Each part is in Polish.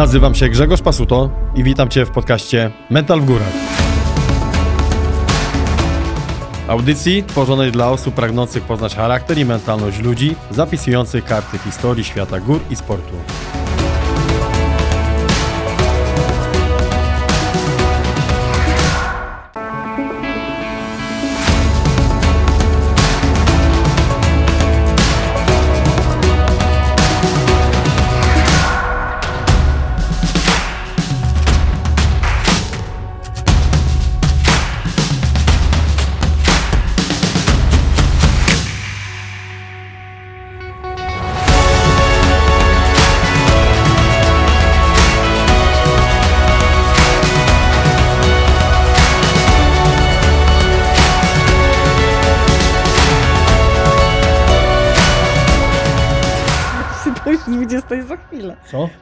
Nazywam się Grzegorz Pasuto i witam Cię w podcaście Mental w Górach. Audycji tworzonej dla osób pragnących poznać charakter i mentalność ludzi, zapisujących karty historii świata gór i sportu.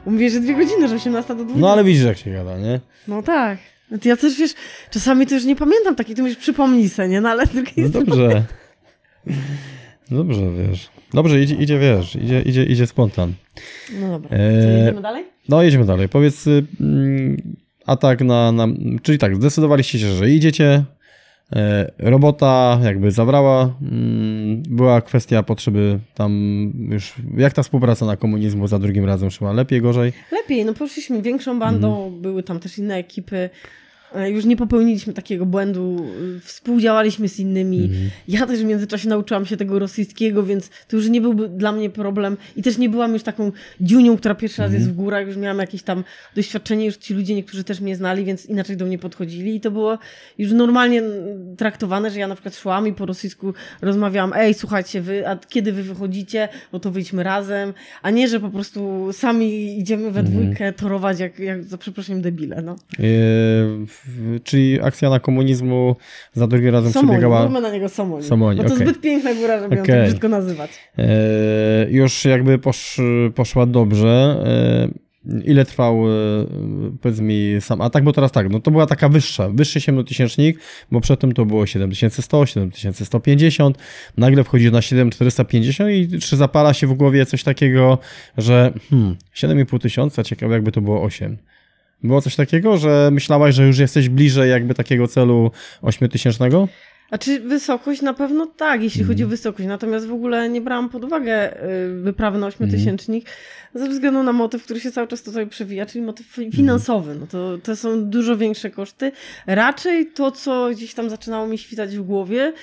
Mówię, że dwie godziny, że 18 do 20. No ale widzisz jak się gada, nie? No tak. No to ja też, wiesz, czasami to już nie pamiętam takiej, ty mówisz, przypomnij se, nie? No ale z drugiej No dobrze. Dobrze, wiesz. Dobrze, idzie, idzie wiesz, idzie, idzie, idzie spontan. No dobra, to Eee, jedziemy dalej? No, jedziemy dalej. Powiedz, y, mm, atak na, na. Czyli tak, zdecydowaliście się, że idziecie. E, robota jakby zabrała. Mm, była kwestia potrzeby tam już. Jak ta współpraca na komunizmu za drugim razem szła? Lepiej, gorzej? Lepiej, no poszliśmy większą bandą, Mhm. były tam też inne ekipy. E, Już nie popełniliśmy takiego błędu, y, współdziałaliśmy z innymi. Mhm. Ja też w międzyczasie nauczyłam się tego rosyjskiego, więc to już nie byłby dla mnie problem. I też nie byłam już taką dziunią, która pierwszy raz Mhm. jest w górach, już miałam jakieś tam doświadczenie, już ci ludzie niektórzy też mnie znali, więc inaczej do mnie podchodzili i to było już normalnie mm, traktowane, że ja na przykład szłam i po rosyjsku rozmawiałam, ej, słuchajcie, wy, a kiedy wy wychodzicie, no to wyjdźmy razem, a nie, że po prostu sami idziemy we Mhm. dwójkę torować jak, jak za przeproszeniem debile, no. E, w- czyli akcja na komunizmu za drugim razem Somoń, przebiegała. mówmy na niego Somoń. Somoń, Bo to okej. zbyt piękna góra, żeby ją Okej. tak brzydko nazywać. E, już jakby posz, poszła dobrze. E, ile trwał, e, powiedz mi, sam atak? Bo teraz tak, no to była taka wyższa, wyższy 7-tysięcznik, bo przedtem to było 7100, 7150, nagle wchodzi na 7450 i czy zapala się w głowie coś takiego, że hmm, 7,5 tysiąca, ciekawe jakby to było 8. Było coś takiego, że myślałaś, że już jesteś bliżej jakby takiego celu 8000? A czy wysokość? Na pewno tak, jeśli Mhm. chodzi o wysokość. Natomiast w ogóle nie brałam pod uwagę y, wyprawy na Mhm. ośmiotysięcznik ze względu na motyw, który się cały czas tutaj przewija, czyli motyw Mhm. fi- finansowy. No to, to są dużo większe koszty. Raczej to, co gdzieś tam zaczynało mi świtać w głowie,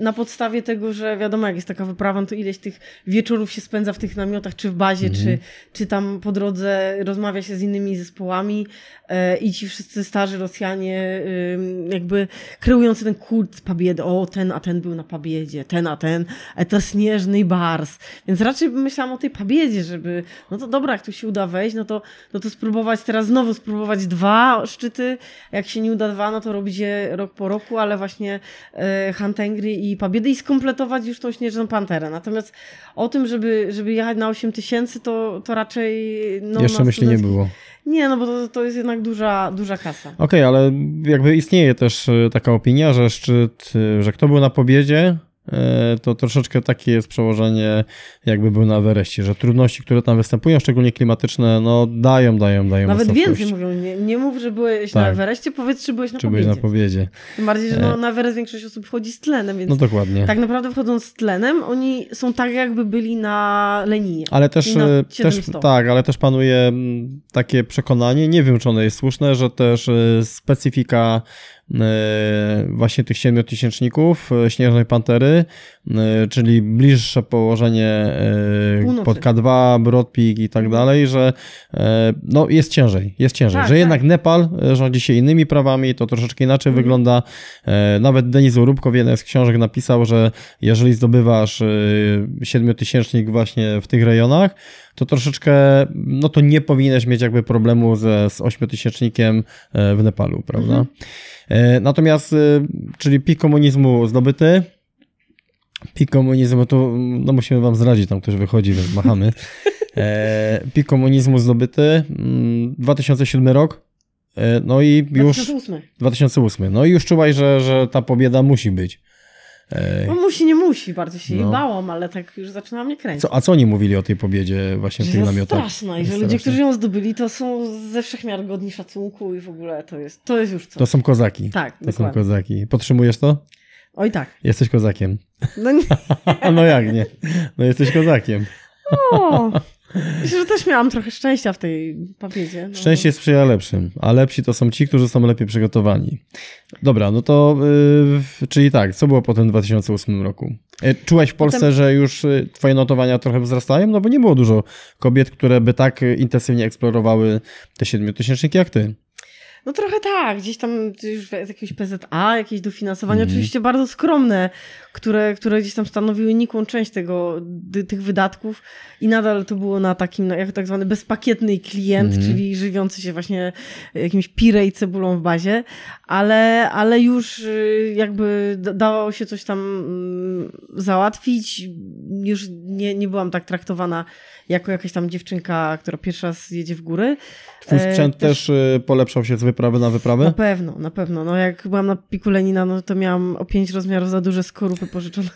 na podstawie tego, że wiadomo, jak jest taka wyprawa, no to ileś tych wieczorów się spędza w tych namiotach, czy w bazie, Mhm. czy, czy tam po drodze rozmawia się z innymi zespołami e, i ci wszyscy starzy Rosjanie ym, jakby kreujący ten kult Pabiedy, o ten, a ten był na Pabiedzie, ten, a ten, a to śnieżny bars. Więc raczej myślałam o tej Pabiedzie, żeby, no to dobra, jak tu się uda wejść, no to, no to spróbować teraz znowu spróbować dwa szczyty, jak się nie uda dwa, no to robić je rok po roku, ale właśnie e, Hantengry i Pabiedy i skompletować już tą Śnieżną Panterę. Natomiast o tym, żeby, żeby jechać na 8 tysięcy, to, to raczej... No, Jeszcze na myśli nie było. Nie, no bo to, to jest jednak duża, duża kasa. Okej, ale jakby istnieje też e, taka opinia, że szczyt, e, że kto był na pobiedzie, to troszeczkę takie jest przełożenie, jakby był na Everestie, że trudności, które tam występują, szczególnie klimatyczne, no dają, dają, dają Nawet więcej mówią, nie, nie mów, że byłeś Tak. na Everestie, powiedz, czy byłeś na Czy byłeś na pobiedzie. Tym bardziej, że E. no, na Everest większość osób wchodzi z tlenem, więc No dokładnie. tak naprawdę wchodząc z tlenem, oni są tak jakby byli na Leninie. Ale też, e, też 700. tak, ale też panuje mm, takie przekonanie, nie wiem czy ono jest słuszne, że też e, specyfika e, właśnie tych siedmiotysięczników e, Śnieżnej Pantery, e, czyli bliższe położenie e, Północy. pod K2, Broad Peak i tak dalej, że e, no jest ciężej, jest ciężej, Tak, że tak. jednak Nepal e, rządzi się innymi prawami, to troszeczkę inaczej Mhm. wygląda. E, Nawet Denis Urubko w jednej z książek napisał, że jeżeli zdobywasz e, siedmiotysięcznik właśnie w tych rejonach, to troszeczkę, no to nie powinieneś mieć jakby problemu ze, z ośmiotysięcznikiem e, w Nepalu, prawda? Mhm. E, Natomiast, e, czyli pik komunizmu zdobyty, pik komunizmu, to no musimy wam zdradzić, tam ktoś wychodzi, więc machamy. E, Pik komunizmu zdobyty, mm, 2007 rok, e, no i już 2008. 2008, no i już czułeś, że, że ta pobieda musi być. E, No musi, nie musi, bardzo się No. bałam, ale tak już zaczynała mnie kręcić. co, a co oni mówili o tej pobiedzie właśnie w tych jest namiotach? straszna i że ludzie, którzy ją zdobyli, to są ze wszechmiar godni szacunku i w ogóle to jest, to jest już coś. To są kozaki. Tak, To są dokładnie. kozaki. Podtrzymujesz to? Oj tak. Jesteś kozakiem. No nie. no jak nie? No jesteś kozakiem. O, myślę, że też miałam trochę szczęścia w tej papiedzie. No. Szczęście sprzyja lepszym, a lepsi to są ci, którzy są lepiej przygotowani. Dobra, no to yy, czyli tak, co było po tym 2008 roku? E, Czułaś w Polsce, Potem- że już y, twoje notowania trochę wzrastają? No bo nie było dużo kobiet, które by tak y, intensywnie eksplorowały te siedmiotysięczniki jak ty. No trochę tak, gdzieś tam już z jakiegoś PZA, jakieś dofinansowania, Mhm. oczywiście bardzo skromne, które, które gdzieś tam stanowiły nikłą część tego, tych wydatków i nadal to było na takim, no, jak tak zwany bezpakietny klient, Mhm. czyli żywiący się właśnie jakimś pire i cebulą w bazie, ale, ale już y, jakby da- dało się coś tam mm, załatwić, już nie, nie byłam tak traktowana jako jakaś tam dziewczynka, która pierwszy raz jedzie w góry. Twój E, sprzęt też y, polepszał się z wyprawy na Na wyprawę? pewno, na pewno. No jak byłam na piku Lenina, no to miałam o pięć rozmiarów za duże skorupy pożyczone.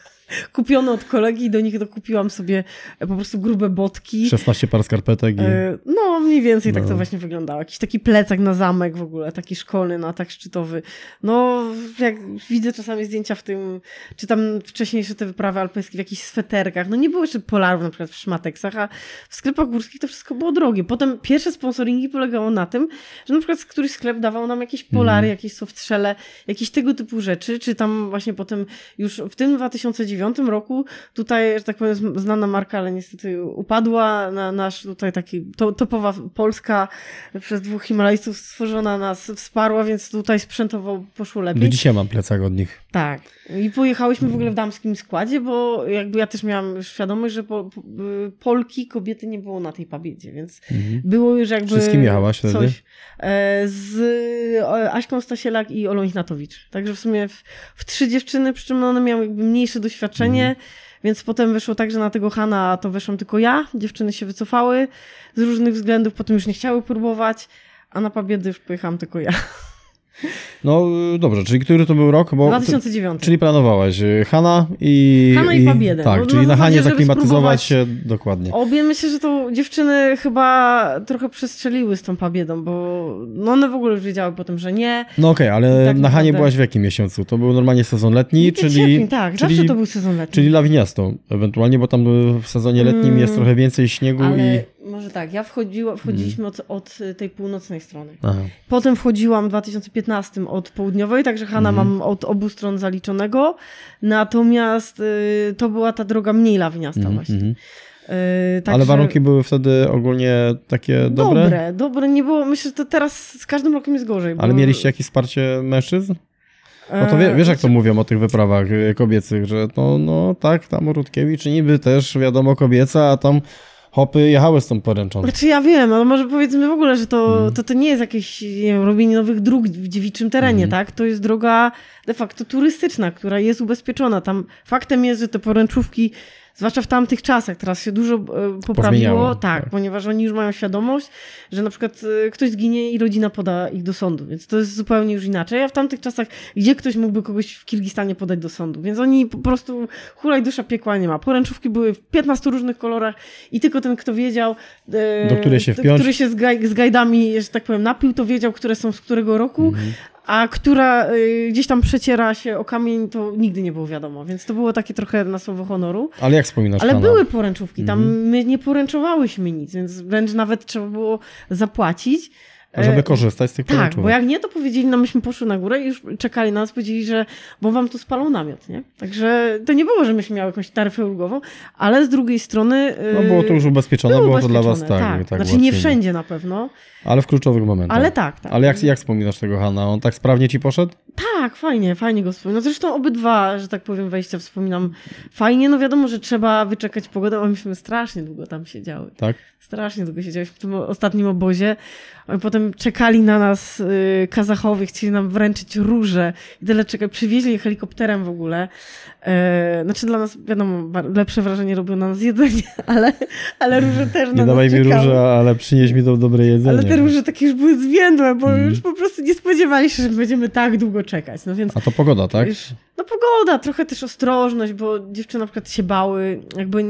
Kupione od kolegi i do nich dokupiłam sobie e, po prostu grube botki. 16 par skarpetek i... E, No, mniej więcej tak No. to właśnie wyglądało. Jakiś taki plecak na zamek w ogóle, taki szkolny, na atak szczytowy. No, jak widzę czasami zdjęcia w tym, czy tam wcześniejsze te wyprawy alpejskie w jakichś sweterkach. No nie było jeszcze polarów na przykład w szmateksach, a w sklepach górskich to wszystko było drogie. Potem pierwsze sponsoringi polegało na tym, że na przykład któryś sklep dawał nam jakieś polary, jakieś softshelle, jakieś tego typu rzeczy, czy tam właśnie potem już w tym 2009 roku tutaj, że tak powiem, znana marka, ale niestety upadła, na nasz tutaj taki to, topowa Polska przez dwóch Himalajstów stworzona nas wsparła, więc tutaj sprzętowo poszło lepiej. Do dzisiaj mam plecak od nich. Tak. I pojechałyśmy w ogóle w damskim składzie, bo jakby ja też miałam świadomość, że po, po, y, Polki, kobiety nie było na tej pabiedzie, więc Mhm. było już jakby Czy z kim jechałaś wtedy? coś e, z Aśką Stasielak i Olą Ignatowicz. Także w sumie w, w trzy dziewczyny, przy czym one miały jakby mniejsze doświadczenie, Mhm. więc potem wyszło tak, że na tego Hana to weszłam tylko ja, dziewczyny się wycofały z różnych względów, potem już nie chciały próbować, a na pabiedy już pojechałam tylko ja. No dobrze, czyli który to był rok? Bo 2009. Czyli planowałaś y, Hanna i... Hanna i Pabiedę. Tak, No, czyli na Hanie zaklimatyzować się dokładnie. Obie myślę, że to dziewczyny chyba trochę przestrzeliły z tą pabiedą, bo no one w ogóle już wiedziały potem, że nie. No okej, ale Tak na Hanie byłaś w jakim miesiącu? To był normalnie sezon letni, Lipiec, czyli... sierpień, tak, czyli, zawsze to był sezon letni. Czyli lawiniasto ewentualnie, bo tam w sezonie letnim Mm. jest trochę więcej śniegu Ale i... może tak, ja wchodziła, wchodziliśmy od, od tej północnej strony. Aha. Potem wchodziłam w 2015 od południowej, także Hanna Mhm. mam od obu stron zaliczonego. Natomiast y, to była ta droga mniej lawiniasta Mhm, właśnie. mhm. Y, Ale warunki były wtedy ogólnie takie dobre? Dobre, dobre, nie było. Myślę, że to teraz z każdym rokiem jest gorzej. Ale bo- mieliście jakieś wsparcie mężczyzn? No to E, wie, wiesz jak to mówią o tych wyprawach y, kobiecych, że no, no tak, tam Rutkiewicz niby też wiadomo kobieca, a tam hopy jechały z tą poręczą. Znaczy ja wiem, ale może powiedzmy w ogóle, że to, Mhm. to, to nie jest jakieś nie wiem, robienie nowych dróg w dziewiczym terenie, Mhm. tak? To jest droga de facto turystyczna, która jest ubezpieczona. Tam faktem jest, że te poręczówki, zwłaszcza w tamtych czasach, teraz się dużo e, poprawiło, tak, tak. ponieważ oni już mają świadomość, że na przykład e, ktoś zginie i rodzina poda ich do sądu, więc to jest zupełnie już inaczej. A w tamtych czasach, gdzie ktoś mógłby kogoś w Kirgistanie podać do sądu? Więc oni po prostu hulaj dusza piekła nie ma. Poręczówki były w 15 różnych kolorach i tylko ten, kto wiedział, e, Do której się wpiąć. który się z, gaj, z gajdami, że tak powiem, napił, to wiedział, które są z którego roku, Mhm. A która y, gdzieś tam przeciera się o kamień, to nigdy nie było wiadomo. Więc to było takie trochę na słowo honoru. Ale jak wspominasz Ale były poręczówki, tam Mhm. my nie poręczowałyśmy nic, więc wręcz nawet trzeba było zapłacić. Żeby E, korzystać z tych tak, poręczówek. bo jak nie, to powiedzieli, no myśmy poszły na górę i już czekali na nas, powiedzieli, że bo wam tu spalą namiot, nie? Także to nie było, że myśmy miały jakąś taryfę ulgową, ale z drugiej strony... No było to już ubezpieczone, było, to dla was ubezpieczone, tak. tak, znaczy nie wszędzie na pewno, Ale w kluczowych momentach. ale tak, tak. Ale jak, jak wspominasz tego Hanna? On tak sprawnie ci poszedł? Tak, fajnie, fajnie go wspominam. No zresztą obydwa, że tak powiem, wejścia wspominam fajnie. No wiadomo, że trzeba wyczekać pogodę, bo myśmy strasznie długo tam siedziały. Tak? Strasznie długo siedziałyśmy w tym ostatnim obozie. Oni potem czekali na nas y, Kazachowie, chcieli nam wręczyć róże. I tyle czekali. Przywieźli je helikopterem w ogóle. E, znaczy dla nas, wiadomo, lepsze wrażenie robiło na nas jedzenie, ale, ale róże też na Nie nas dawaj mi róże, ale przynieś mi to dobre jedzenie. Ale te róże takie już były zwiędłe, bo Mhm. już po prostu nie spodziewali się, że będziemy tak długo czekać. No więc A to pogoda, tak? już, no No pogoda, trochę też ostrożność, bo dziewczyny na przykład się bały. Jakby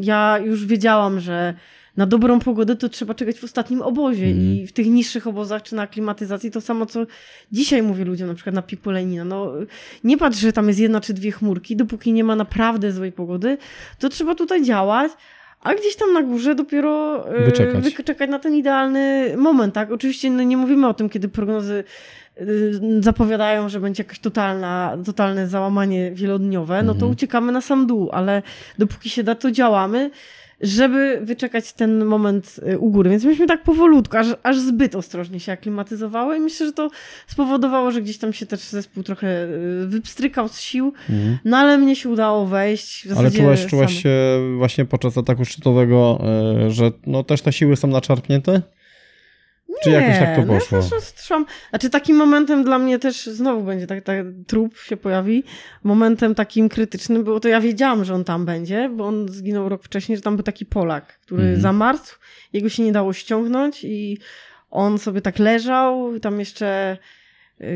ja już wiedziałam, że na dobrą pogodę to trzeba czekać w ostatnim obozie Mhm. i w tych niższych obozach czy na aklimatyzacji to samo, co dzisiaj mówię ludziom, na przykład na piku Lenina. No, nie patrz, że tam jest jedna czy dwie chmurki, dopóki nie ma naprawdę złej pogody, to trzeba tutaj działać, a gdzieś tam na górze dopiero e, Wyczekać. wyczekać na ten idealny moment, tak? Oczywiście no, nie mówimy o tym, kiedy prognozy y, zapowiadają, że będzie jakaś totalna, totalne załamanie wielodniowe, no to Mhm. uciekamy na sam dół, ale dopóki się da, to działamy, żeby wyczekać ten moment y, u góry. Więc myśmy tak powolutku, aż, aż zbyt ostrożnie się aklimatyzowały i myślę, że to spowodowało, że gdzieś tam się też zespół trochę y, wypstrykał z sił, Mhm. no ale mnie się udało wejść. W Ale czułaś, czułaś się właśnie podczas ataku szczytowego, e, że no też te siły są naczarpnięte? Czy jakoś tak to no ja poszło? też roztrzymam. Znaczy takim momentem dla mnie też znowu będzie tak, tak trup się pojawi. Momentem takim krytycznym było to, ja wiedziałam, że on tam będzie, bo on zginął rok wcześniej, że tam był taki Polak, który Mhm. zamarzł, jego się nie dało ściągnąć i on sobie tak leżał, tam jeszcze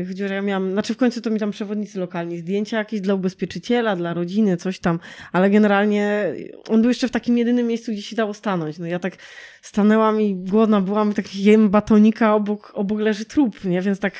gdzie ja miałam, znaczy w końcu to mi tam przewodnicy lokalni zdjęcia jakieś dla ubezpieczyciela, dla rodziny, coś tam, ale generalnie on był jeszcze w takim jedynym miejscu, gdzie się dało stanąć. No ja tak stanęłam i głodna byłam i tak jem batonika, obok, obok leży trup, nie? Więc tak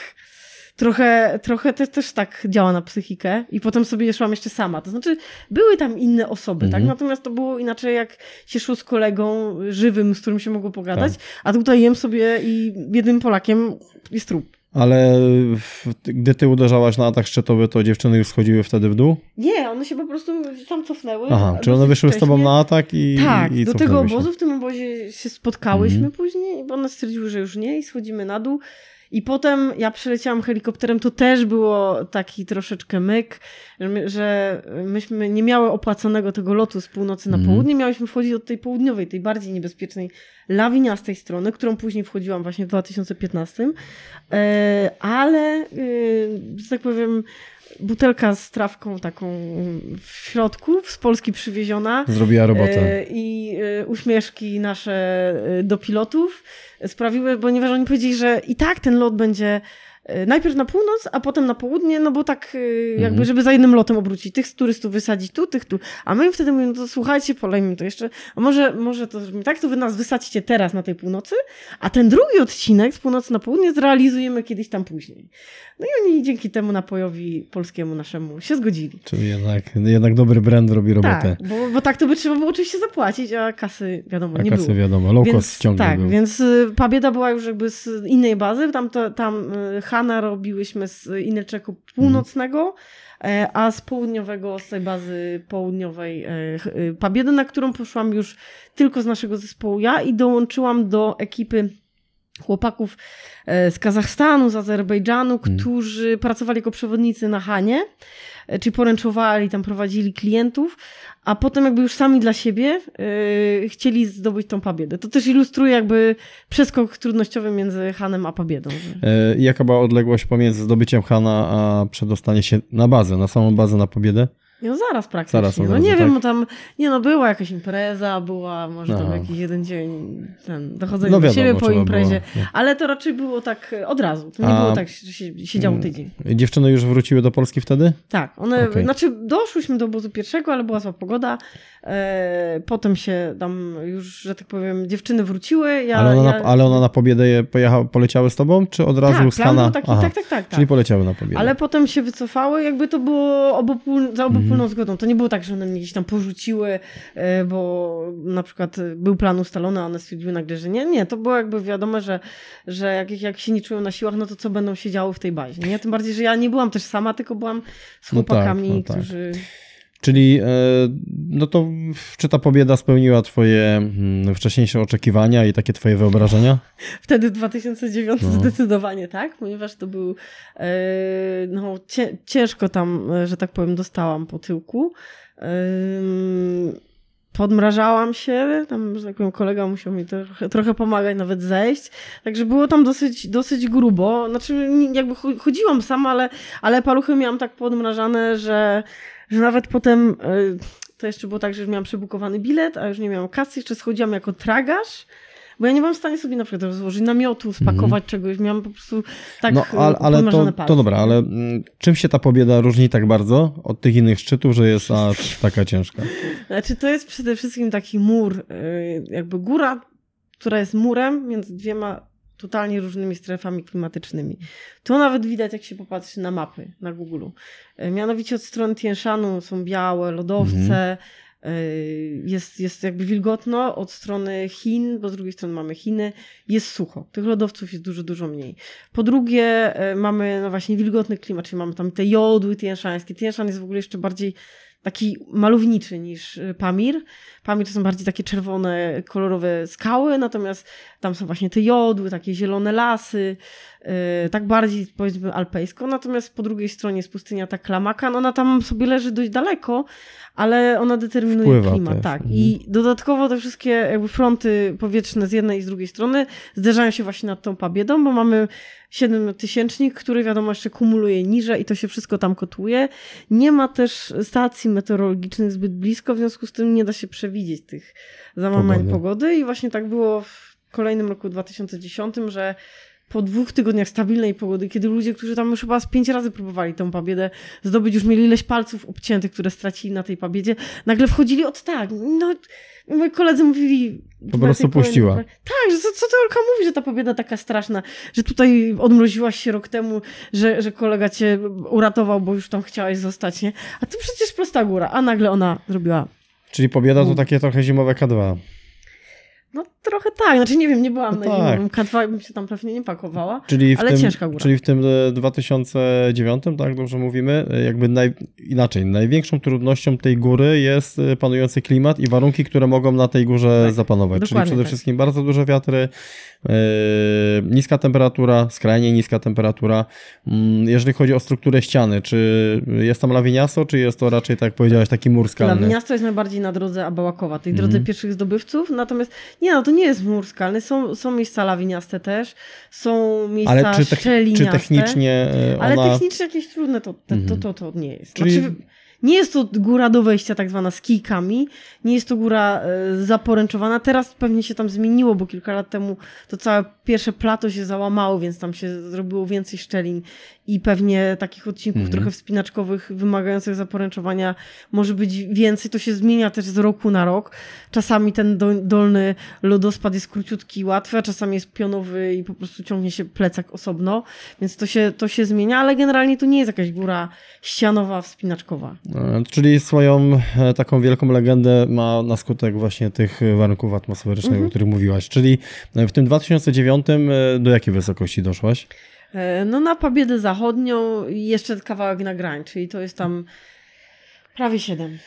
trochę, trochę też, też tak działa na psychikę i potem sobie szłam jeszcze sama. To znaczy były tam inne osoby, Mhm. tak? Natomiast to było inaczej jak się szło z kolegą żywym, z którym się mogło pogadać, Tak. a tutaj jem sobie i jednym Polakiem jest trup. Ale w, gdy ty uderzałaś na atak szczytowy, to dziewczyny już schodziły wtedy w dół? Nie, one się po prostu tam cofnęły. Aha, czy one wyszły z tobą na atak i Tak, i do tego się? obozu, w tym obozie się spotkałyśmy Mhm. później, bo one stwierdziły, że już nie i schodzimy na dół. I potem ja przyleciałam helikopterem, to też było taki troszeczkę myk, że my- że myśmy nie miały opłaconego tego lotu z północy na Mhm. południe, miałyśmy wchodzić od tej południowej, tej bardziej niebezpiecznej, lawiniastej strony, którą później wchodziłam właśnie w 2015, E, ale, e, że tak powiem, butelka z trawką taką w środku, z Polski przywieziona, Zrobiła robotę. E, I e, uśmieszki nasze e, do pilotów sprawiły, ponieważ oni powiedzieli, że i tak ten lot będzie najpierw na północ, a potem na południe, no bo tak e, jakby, Mhm. żeby za jednym lotem obrócić. Tych turystów wysadzić tu, tych tu. A my im wtedy mówimy, no to słuchajcie, polejmy to jeszcze. A może, może to zrobimy tak, to wy nas wysadźcie teraz na tej północy, a ten drugi odcinek z północy na południe zrealizujemy kiedyś tam później. No i oni dzięki temu napojowi polskiemu naszemu się zgodzili. Czyli jednak, jednak dobry brand robi robotę. Tak, bo, bo tak to by trzeba było oczywiście zapłacić, a kasy wiadomo A nie kasy było. wiadomo, low cost Więc, ciągle tak, był. więc y, Pabieda była już jakby z innej bazy. Tam, to, tam y, Hana robiłyśmy z Inelczeku północnego, e, a z południowego, z tej bazy południowej e, y, Pabiedy, na którą poszłam już tylko z naszego zespołu ja i dołączyłam do ekipy chłopaków e, z Kazachstanu, z Azerbejdżanu, Mhm. którzy pracowali jako przewodnicy na Hanie, e, czyli poręczowali, tam prowadzili klientów, a potem jakby już sami dla siebie e, chcieli zdobyć tą Pabiedę. To też ilustruje jakby przeskok trudnościowy między Hanem a Pabiedą. i Jaka była odległość pomiędzy zdobyciem Hana a przedostanie się na bazę, na samą bazę na pobiedę? No zaraz praktycznie. Zaraz no razu, nie tak? wiem, bo tam, nie no, była jakaś impreza, była może tam Aha. jakiś jeden dzień, ten, dochodzenie No do siebie wiadomo, po imprezie, było. ale to raczej było tak e, od razu. To nie A- było tak, że się siedziało Mm. tydzień. Dziewczyny już wróciły do Polski wtedy? Tak, one, Okej. znaczy doszłyśmy do obozu pierwszego, ale była zła pogoda. E, potem się tam już, że tak powiem, dziewczyny wróciły. Ja, ale, ona ja... na, ale ona na pobiedę je pojechała, poleciały z tobą, czy od razu tak, z Hana? taki, tak, tak, tak. tak. Czyli poleciały na pobiedę. Ale potem się wycofały, jakby to było obopól, za obopólną Mhm. zgodą. To nie było tak, że one mnie gdzieś tam porzuciły, e, bo na przykład e, był plan ustalony, a one stwierdziły nagle, że nie. Nie, to było jakby wiadome, że, że jak, jak się nie czują na siłach, no to co będą się działo w tej bazie. Nie? Tym bardziej, że ja nie byłam też sama, tylko byłam z No tak, chłopakami, no tak. Czyli e, no to czy ta pobieda spełniła twoje mm, wcześniejsze oczekiwania i takie twoje wyobrażenia? Wtedy w 2009 No. zdecydowanie tak, ponieważ to był e, no, ciężko tam, e, że tak powiem, dostałam po tyłku. Podmrażałam się, tam, że tak powiem, kolega musiał mi trochę, trochę pomagać, nawet zejść. Także było tam dosyć, dosyć grubo. Znaczy, jakby cho- chodziłam sama, ale, ale paluchy miałam tak podmrażane, że, że nawet potem y, to jeszcze było tak, że już miałam przebukowany bilet, a już nie miałam kasy, jeszcze schodziłam jako tragarz, bo ja nie byłam w stanie sobie na przykład rozłożyć namiotu, spakować czegoś, miałam po prostu tak Mhm. No, ale, ale podmarzane to, palce. to dobra, ale mm, czym się ta pobieda różni tak bardzo od tych innych szczytów, że jest aż taka ciężka? Znaczy to jest przede wszystkim taki mur, y, jakby góra, która jest murem między dwiema totalnie różnymi strefami klimatycznymi. To nawet widać, jak się popatrzy na mapy na Google. Y, Mianowicie od strony Tien Shanu są białe lodowce, y, jest, jest jakby wilgotno, od strony Chin, bo z drugiej strony mamy Chiny, jest sucho. Tych lodowców jest dużo, dużo mniej. Po drugie, y, mamy no właśnie wilgotny klimat, czyli mamy tam te jodły tienszańskie. Tien Shan jest w ogóle jeszcze bardziej taki malowniczy niż y, Pamir. Pamir to są bardziej takie czerwone, kolorowe skały, natomiast tam są właśnie te jodły, takie zielone lasy, tak bardziej powiedzmy alpejsko. Natomiast po drugiej stronie jest pustynia ta Klamakan, ona tam sobie leży dość daleko, ale ona determinuje Wpływa klimat. też, Tak. mhm. I dodatkowo te wszystkie jakby fronty powietrzne z jednej i z drugiej strony zderzają się właśnie nad tą Pabiedą, bo mamy siedmiotysięcznik, który wiadomo jeszcze kumuluje niżej i to się wszystko tam kotłuje. Nie ma też stacji meteorologicznych zbyt blisko, w związku z tym nie da się przewidzieć tych załamań Pogody. pogody. I właśnie tak było w kolejnym roku 2010, że po dwóch tygodniach stabilnej pogody, kiedy ludzie, którzy tam już chyba z pięć razy próbowali tą pabiedę zdobyć, już mieli ileś palców obciętych, które stracili na tej pabiedzie, nagle wchodzili od tak. No, moi koledzy mówili... Po prostu tej kolejnej- puściła. Tak, że co, co ty Olka mówi, że ta pobieda taka straszna, że tutaj odmroziłaś się rok temu, że, że kolega cię uratował, bo już tam chciałaś zostać, nie? A to przecież prosta góra, a nagle ona zrobiła Czyli pobieda to Mm. takie trochę zimowe K2. No trochę tak, znaczy nie wiem, nie byłam No na tak. zimowym K2 bym się tam pewnie nie pakowała. Czyli Ale tym, ciężka góra. Czyli w tym e, 2009, tak dobrze mówimy, e, jakby naj, inaczej, największą trudnością tej góry jest e, panujący klimat i warunki, które mogą na tej górze Tak, zapanować. Czyli przede tak. wszystkim bardzo duże wiatry, e, niska temperatura, skrajnie niska temperatura. Mm, Jeżeli chodzi o strukturę ściany, czy jest tam lawiniasto, czy jest to raczej, tak powiedziałeś, taki mur skalny? Miasto jest najbardziej na drodze Abałakowa, tej drodze pierwszych zdobywców, natomiast nie no, to nie jest mur skalny, są, są miejsca lawiniaste też, są miejsca Ale czy, tech, czy szczeliniaste. technicznie e, Ale ona... technicznie jakieś trudne to, to, to, Mhm. to, to nie jest. Czyli- Znaczy, nie jest to góra do wejścia tak zwana z kijkami, nie jest to góra e, zaporęczowana. Teraz pewnie się tam zmieniło, bo kilka lat temu to całe pierwsze plato się załamało, więc tam się zrobiło więcej szczelin i pewnie takich odcinków Mhm. trochę wspinaczkowych wymagających zaporęczowania może być więcej. To się zmienia też z roku na rok. Czasami ten do, dolny lodospad jest króciutki i łatwy, a czasami jest pionowy i po prostu ciągnie się plecak osobno, więc to się, to się zmienia, ale generalnie to nie jest jakaś góra ścianowa, wspinaczkowa. E, Czyli swoją e, taką wielką legendę ma na skutek właśnie tych warunków atmosferycznych, Mhm. o których mówiłaś. Czyli e, w tym 2009 e, do jakiej wysokości doszłaś? E, No na Pabiedę Zachodnią i jeszcze kawałek na grań, czyli to jest tam prawie 7.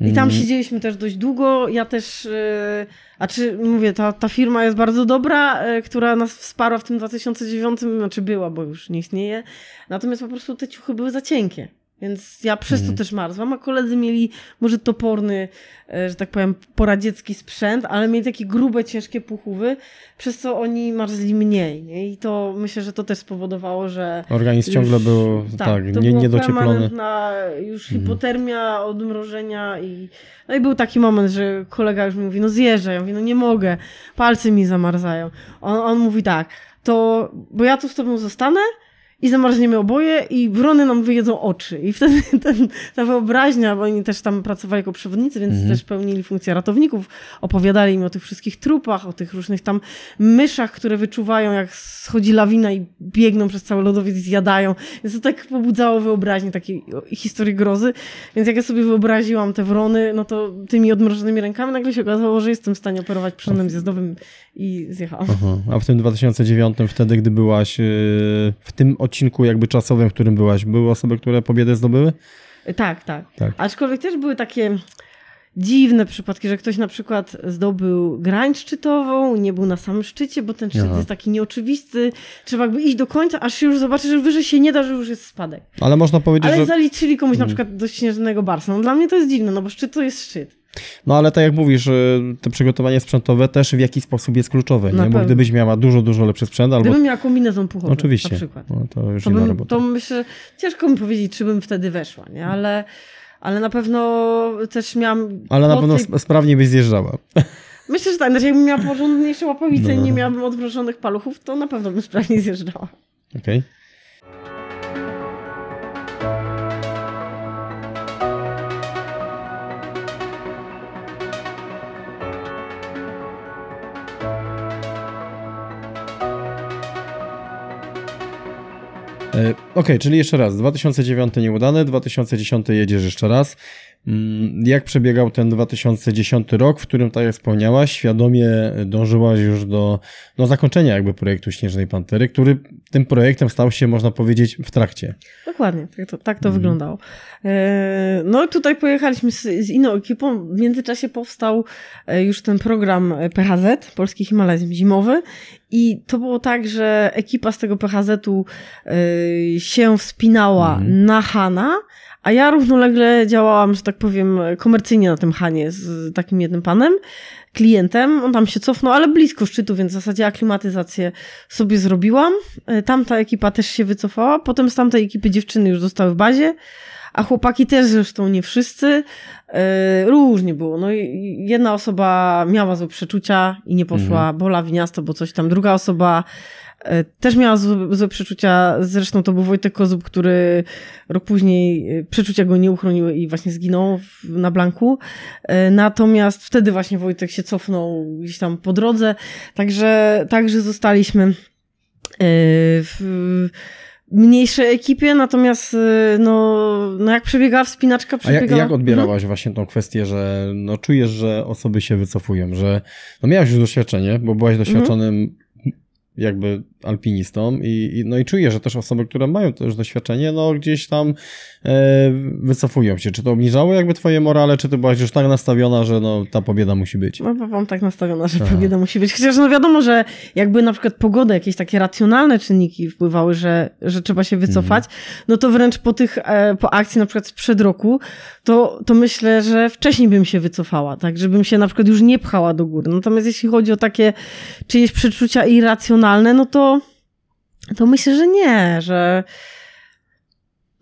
I tam Mm, siedzieliśmy też dość długo. Ja też, e, a czy mówię, ta, ta firma jest bardzo dobra, e, która nas wsparła w tym 2009, znaczy była, bo już nie istnieje. Natomiast po prostu te ciuchy były za cienkie. Więc ja przez Mhm. to też marzłam, a koledzy mieli może toporny, e, że tak powiem, poradziecki sprzęt, ale mieli takie grube, ciężkie puchówy, przez co oni marzli mniej. Nie? I to myślę, że to też spowodowało, że Organizm już- ciągle był tak, to nie, niedocieplony. już Mhm. hipotermia, odmrożenia i no i był taki moment, że kolega już mi mówi, no zjeżdżaj, ja mówię, no nie mogę, palce mi zamarzają. On, on mówi tak, to, bo ja tu z tobą zostanę i zamarzniemy oboje i wrony nam wyjedzą oczy. I wtedy ten, ta wyobraźnia, bo oni też tam pracowali jako przewodnicy, więc Mhm. też pełnili funkcję ratowników, opowiadali mi o tych wszystkich trupach, o tych różnych tam myszach, które wyczuwają, jak schodzi lawina i biegną przez cały lodowiec i zjadają. Więc to tak pobudzało wyobraźnię takiej historii grozy. Więc jak ja sobie wyobraziłam te wrony, no to tymi odmrożonymi rękami nagle się okazało, że jestem w stanie operować przyrządem zjazdowym i zjechałam. Aha. A w tym 2009, wtedy, gdy byłaś e, w tym odcinku jakby czasowym, w którym byłaś, były osoby, które pobiedę zdobyły? Tak, tak. Tak. Aczkolwiek też były takie dziwne przypadki, że ktoś na przykład zdobył grań szczytową, nie był na samym szczycie, bo ten szczyt Aha. jest taki nieoczywisty. Trzeba jakby iść do końca, aż się już zobaczy, że wyżej się nie da, że już jest spadek. Ale można powiedzieć, Ale że... zaliczyli komuś na Mhm. przykład do śnieżnego barsa. No dla mnie to jest dziwne, no bo szczyt to jest szczyt. No ale tak jak mówisz, e, to przygotowanie sprzętowe też w jakiś sposób jest kluczowe, nie? Bo gdybyś miała dużo, dużo lepszy sprzęt, albo... Gdybym miała kombinezon puchowy Oczywiście, na przykład. no, to już To, inna bym, robota. to myślę, ciężko mi powiedzieć, czy bym wtedy weszła, nie? Ale, ale na pewno też miałam... Ale na pewno tej- sp- sprawniej byś zjeżdżała. Myślę, że tak. Znaczy, jakbym miała porządniejsze łapowice No. i nie miałabym odmrożonych paluchów, to na pewno bym sprawnie zjeżdżała. Okej. E, Okej, czyli jeszcze raz. 2009 nieudane, 2010 jedziesz jeszcze raz. Mm, Jak przebiegał ten 2010 rok, w którym, tak jak wspomniałaś, świadomie dążyłaś już do, do zakończenia jakby projektu Śnieżnej Pantery, który tym projektem stał się, można powiedzieć, w trakcie. Dokładnie, tak to, tak to Mhm. wyglądało. E, No tutaj pojechaliśmy z, z inną ekipą. W międzyczasie powstał e, już ten program e, PHZ, Polski Himalajzm Zimowy. I to było tak, że ekipa z tego PHZ-u się wspinała Mhm. na Hana, a ja równolegle działałam, że tak powiem, komercyjnie na tym Hanie z takim jednym panem, klientem. On tam się cofnął, ale blisko szczytu, więc w zasadzie aklimatyzację sobie zrobiłam. E, Tamta ekipa też się wycofała. Potem z tamtej ekipy dziewczyny już zostały w bazie, a chłopaki też zresztą nie wszyscy. E, Różnie było. No i jedna osoba miała złe przeczucia i nie poszła, Mhm. bo lawiniasto, bo coś tam. Druga osoba też miała złe, złe przeczucia. Zresztą to był Wojtek Kozub, który rok później e, przeczucia go nie uchroniły i właśnie zginął na Blanku. E, Natomiast wtedy właśnie Wojtek się cofnął gdzieś tam po drodze. Także, także zostaliśmy e, w mniejszej ekipie, natomiast e, no, no jak przebiegała wspinaczka, A jak, przebiegała... jak odbierałaś właśnie tą kwestię, że no czujesz, że osoby się wycofują, że no miałaś już doświadczenie, bo byłaś doświadczonym jakby alpinistą i, i, no i czuję, że też osoby, które mają to już doświadczenie, no gdzieś tam e, wycofują się. Czy to obniżało jakby twoje morale, czy ty byłaś już tak nastawiona, że no ta pobieda musi być? No, bo mam tak nastawiona, że Aha. pobieda musi być. Chociaż no wiadomo, że jakby na przykład pogoda, jakieś takie racjonalne czynniki wpływały, że, że trzeba się wycofać, no to wręcz po tych, e, po akcji na przykład sprzed roku, to, to myślę, że wcześniej bym się wycofała, tak, żebym się na przykład już nie pchała do góry. Natomiast jeśli chodzi o takie czyjeś przeczucia irracjonalne, no to, to myślę, że nie, że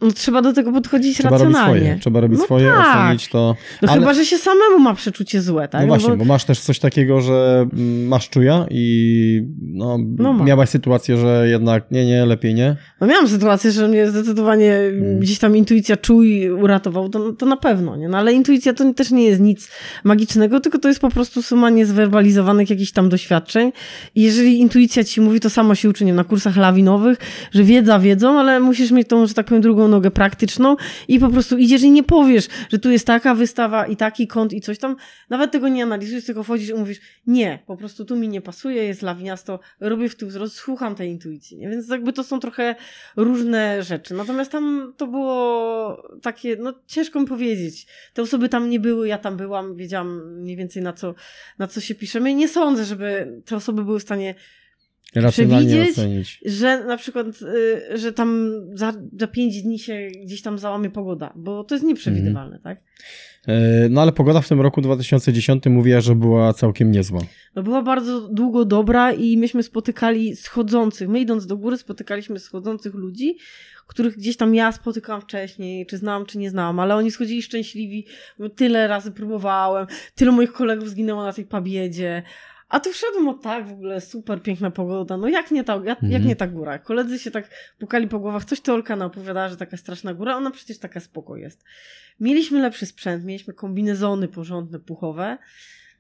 no, trzeba do tego podchodzić Trzeba robić racjonalnie. swoje, trzeba robić No swoje, tak. ocenić to. No Ale- chyba, że się samemu ma przeczucie złe, tak? No właśnie, bo- bo masz też coś takiego, że mm, masz czuja i no, No miałaś sytuację, że jednak nie, nie, lepiej nie. No miałam sytuację, że mnie zdecydowanie Mm. gdzieś tam intuicja czuj uratował, to, to na pewno, nie? No ale intuicja to też nie jest nic magicznego, tylko to jest po prostu suma niezwerbalizowanych jakichś tam doświadczeń. I jeżeli intuicja ci mówi, to samo się uczy nie na kursach lawinowych, że wiedza wiedzą, ale musisz mieć tą, że tak powiem, drugą nogę praktyczną i po prostu idziesz i nie powiesz, że tu jest taka wystawa i taki kąt i coś tam. Nawet tego nie analizujesz, tylko wchodzisz i mówisz, nie, po prostu tu mi nie pasuje, jest lawiniasto, robię w tył wzrost, słucham tej intuicji, nie? Więc jakby to są trochę różne rzeczy. Natomiast tam to było takie, no ciężko mi powiedzieć. Te osoby tam nie były, ja tam byłam, wiedziałam mniej więcej na co, na co się piszemy i nie sądzę, żeby te osoby były w stanie Przewidzieć? ocenić. że na przykład, y, że tam za, za pięć dni się gdzieś tam załamie pogoda, bo to jest nieprzewidywalne, tak? E, No ale pogoda w tym roku 2010 mówiła, że była całkiem niezła. No była bardzo długo dobra i myśmy spotykali schodzących. My idąc do góry spotykaliśmy schodzących ludzi, których gdzieś tam ja spotykałam wcześniej, czy znałam, czy nie znałam, ale oni schodzili szczęśliwi, bo tyle razy próbowałem, tylu moich kolegów zginęło na tej pabiedzie. A tu wszedłem, o tak, w ogóle super piękna pogoda. No jak nie ta, jak, jak Mhm. nie ta góra? Koledzy się tak pukali po głowach, coś to Olka opowiadała, że taka straszna góra, ona przecież taka spoko jest. Mieliśmy lepszy sprzęt, mieliśmy kombinezony porządne, puchowe.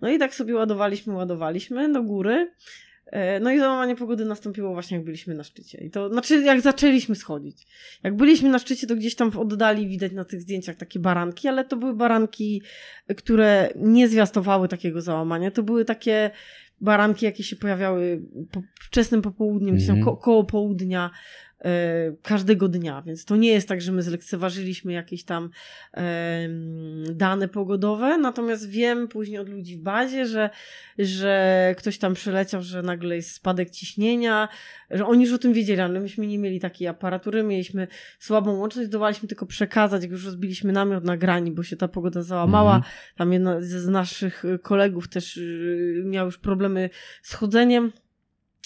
No i tak sobie ładowaliśmy, ładowaliśmy do góry. E, No i załamanie pogody nastąpiło właśnie jak byliśmy na szczycie. I to znaczy jak zaczęliśmy schodzić. Jak byliśmy na szczycie, to gdzieś tam w oddali widać na tych zdjęciach takie baranki, ale to były baranki, które nie zwiastowały takiego załamania. To były takie baranki, jakie się pojawiały po wczesnym popołudniem, tam Mhm. ko koło południa każdego dnia, więc to nie jest tak, że my zlekceważyliśmy jakieś tam em, dane pogodowe, natomiast wiem później od ludzi w bazie, że, że ktoś tam przyleciał, że nagle jest spadek ciśnienia, że oni już o tym wiedzieli, ale myśmy nie mieli takiej aparatury, mieliśmy słabą łączność, zdołaliśmy tylko przekazać, jak już rozbiliśmy namiot na grani, bo się ta pogoda załamała, Mhm. tam jedna z naszych kolegów też y, miał już problemy z chodzeniem.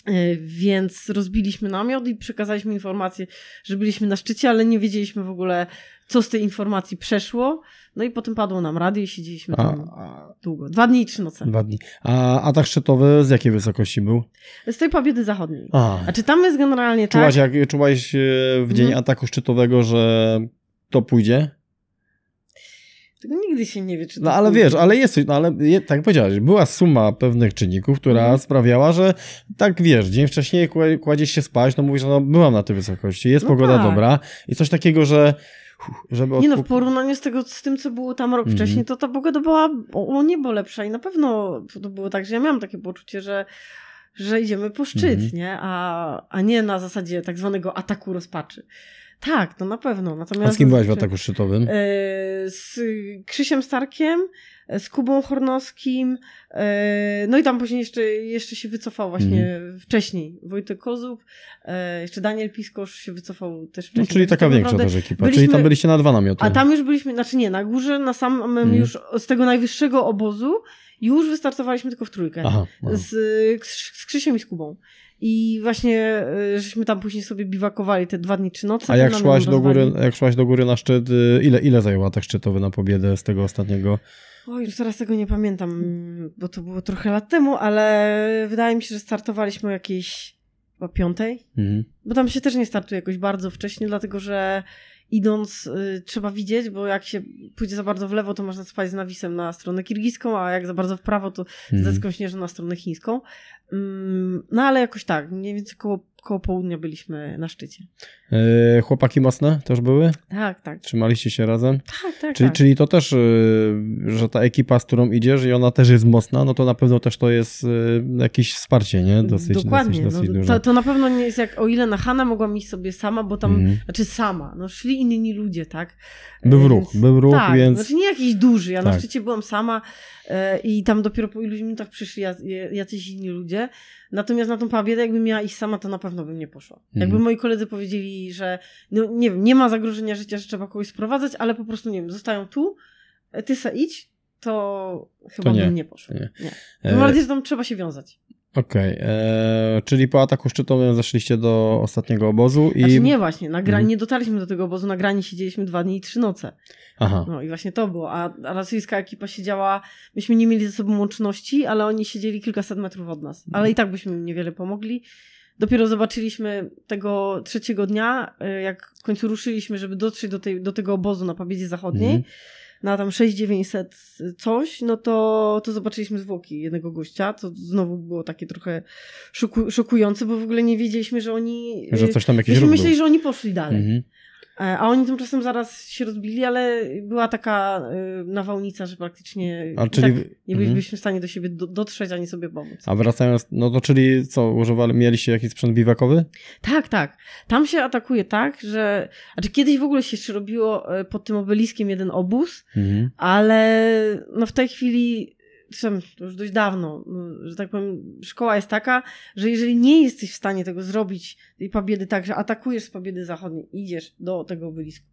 E, Więc rozbiliśmy namiot i przekazaliśmy informację, że byliśmy na szczycie, ale nie wiedzieliśmy w ogóle, co z tej informacji przeszło. No i potem padło nam radio i siedzieliśmy tam a, długo. Dwa dni i trzy noce. dwa dni. A atak szczytowy z jakiej wysokości był? Z tej pobiedy zachodniej. A, A czy tam jest generalnie czułaś, tak? jak, czułaś e, w dzień Mhm. ataku szczytowego, że to pójdzie? Tego Nigdy się nie wie, czy to No ale pójdzie. wiesz, ale jest, no ale je, tak powiedziałeś, była suma pewnych czynników, która Mhm. sprawiała, że tak wiesz, dzień wcześniej kła- kładziesz się spać, no mówisz, no byłam na tej wysokości, jest No pogoda tak. dobra i coś takiego, że żeby Nie no, w porównaniu z, tego, z tym, co było tam rok Mhm. wcześniej, to ta pogoda była o, o niebo lepsza i na pewno to było tak, że ja miałam takie poczucie, że, że idziemy po szczyt, Mhm. nie? A, a nie na zasadzie tak zwanego ataku rozpaczy. Tak, to na pewno. A Natomiast z kim byłaś w zazwyczaj- ataku szczytowym? E, z Krzysiem Starkiem, e, z Kubą Hornowskim, e, no i tam później jeszcze, jeszcze się wycofał właśnie Mhm. wcześniej Wojtek Kozub, jeszcze Daniel Piskosz się wycofał też No, wcześniej. czyli Także taka tak większa naprawdę- też ekipa, byliśmy- czyli tam byliście na dwa namioty. A tam już byliśmy, znaczy nie, na górze, na samym Mhm. już z tego najwyższego obozu już wystartowaliśmy tylko w trójkę. Aha, aha. Z, z Krzysiem i z Kubą. I właśnie y, żeśmy tam później sobie biwakowali te dwa dni czy noce. A jak szłaś do góry, jak szłaś do góry na szczyt, y, ile, ile zajęła atak szczytowy na pobiedę z tego ostatniego? Oj, już teraz tego nie pamiętam, bo to było trochę lat temu, ale wydaje mi się, że startowaliśmy o jakiejś o piątej. Mhm. Bo tam się też nie startuje jakoś bardzo wcześnie, dlatego że idąc y, trzeba widzieć, bo jak się pójdzie za bardzo w lewo, to można spać z nawisem na stronę kirgiską, a jak za bardzo w prawo, to z deską śnieżną na stronę chińską. Mm, no ale jakoś tak, mniej więcej koło, koło południa byliśmy na szczycie. E, chłopaki mocne też były? Tak, tak. Trzymaliście się razem? Tak, tak, Czyli, tak. czyli to też, y, że ta ekipa, z którą idziesz i ona też jest mocna, no to na pewno też to jest y, jakieś wsparcie, nie? Dosyć, Dokładnie. dosyć, dosyć no, to, to na pewno nie jest jak, o ile na Hanę mogłam iść sobie sama, bo tam, Mhm. znaczy sama, no szli inni ludzie, tak? Był E, ruch, był ruch, tak, więc- Znaczy nie jakiś duży, ja na Tak. szczycie byłam sama e, i tam dopiero po iluś minutach przyszli jac- jacyś inni ludzie. Natomiast na tą pobiedę, jakbym miała iść sama, to na pewno bym nie poszła. Mhm. Jakby moi koledzy powiedzieli, że no nie wiem, nie ma zagrożenia życia, że trzeba kogoś sprowadzać, ale po prostu, nie wiem, zostają tu, e, ty se idź, to chyba nie, bym nie poszła. to nie. Nie. E, Tym bardziej, że tam trzeba się wiązać. Okej, e, czyli po ataku szczytowym zeszliście do ostatniego obozu i... Znaczy nie właśnie, na gra... Mhm. nie dotarliśmy do tego obozu, na grani siedzieliśmy dwa dni i trzy noce. Aha, No i właśnie to było, a, a rosyjska ekipa siedziała, myśmy nie mieli ze sobą łączności, ale oni siedzieli kilkaset metrów od nas. Ale i tak byśmy im niewiele pomogli. Dopiero zobaczyliśmy tego trzeciego dnia, y, jak w końcu ruszyliśmy, żeby dotrzeć do, tej, do tego obozu na Pobiedzie Zachodniej, Mhm. Na tam 6900 coś, no to, to zobaczyliśmy zwłoki jednego gościa, to znowu było takie trochę szoku, szokujące, bo w ogóle nie wiedzieliśmy, że oni... że coś tam jakiś Myśmy myśleli, był. że oni poszli dalej. Mhm. E, A oni tymczasem zaraz się rozbili, ale była taka y, nawałnica, że praktycznie A czyli... tak nie mhm. byliśmy w stanie do siebie do, dotrzeć ani sobie pomóc. A wracając, no to czyli co, używali, mieliście jakiś sprzęt biwakowy? Tak, tak. Tam się atakuje tak, że. Znaczy kiedyś w ogóle się jeszcze robiło e, pod tym obeliskiem jeden obóz, Mhm. ale no w tej chwili. Już dość dawno, no, że tak powiem, szkoła jest taka, że jeżeli nie jesteś w stanie tego zrobić, tej pobiedy tak, że atakujesz z pobiedy zachodniej, idziesz do tego obelisku,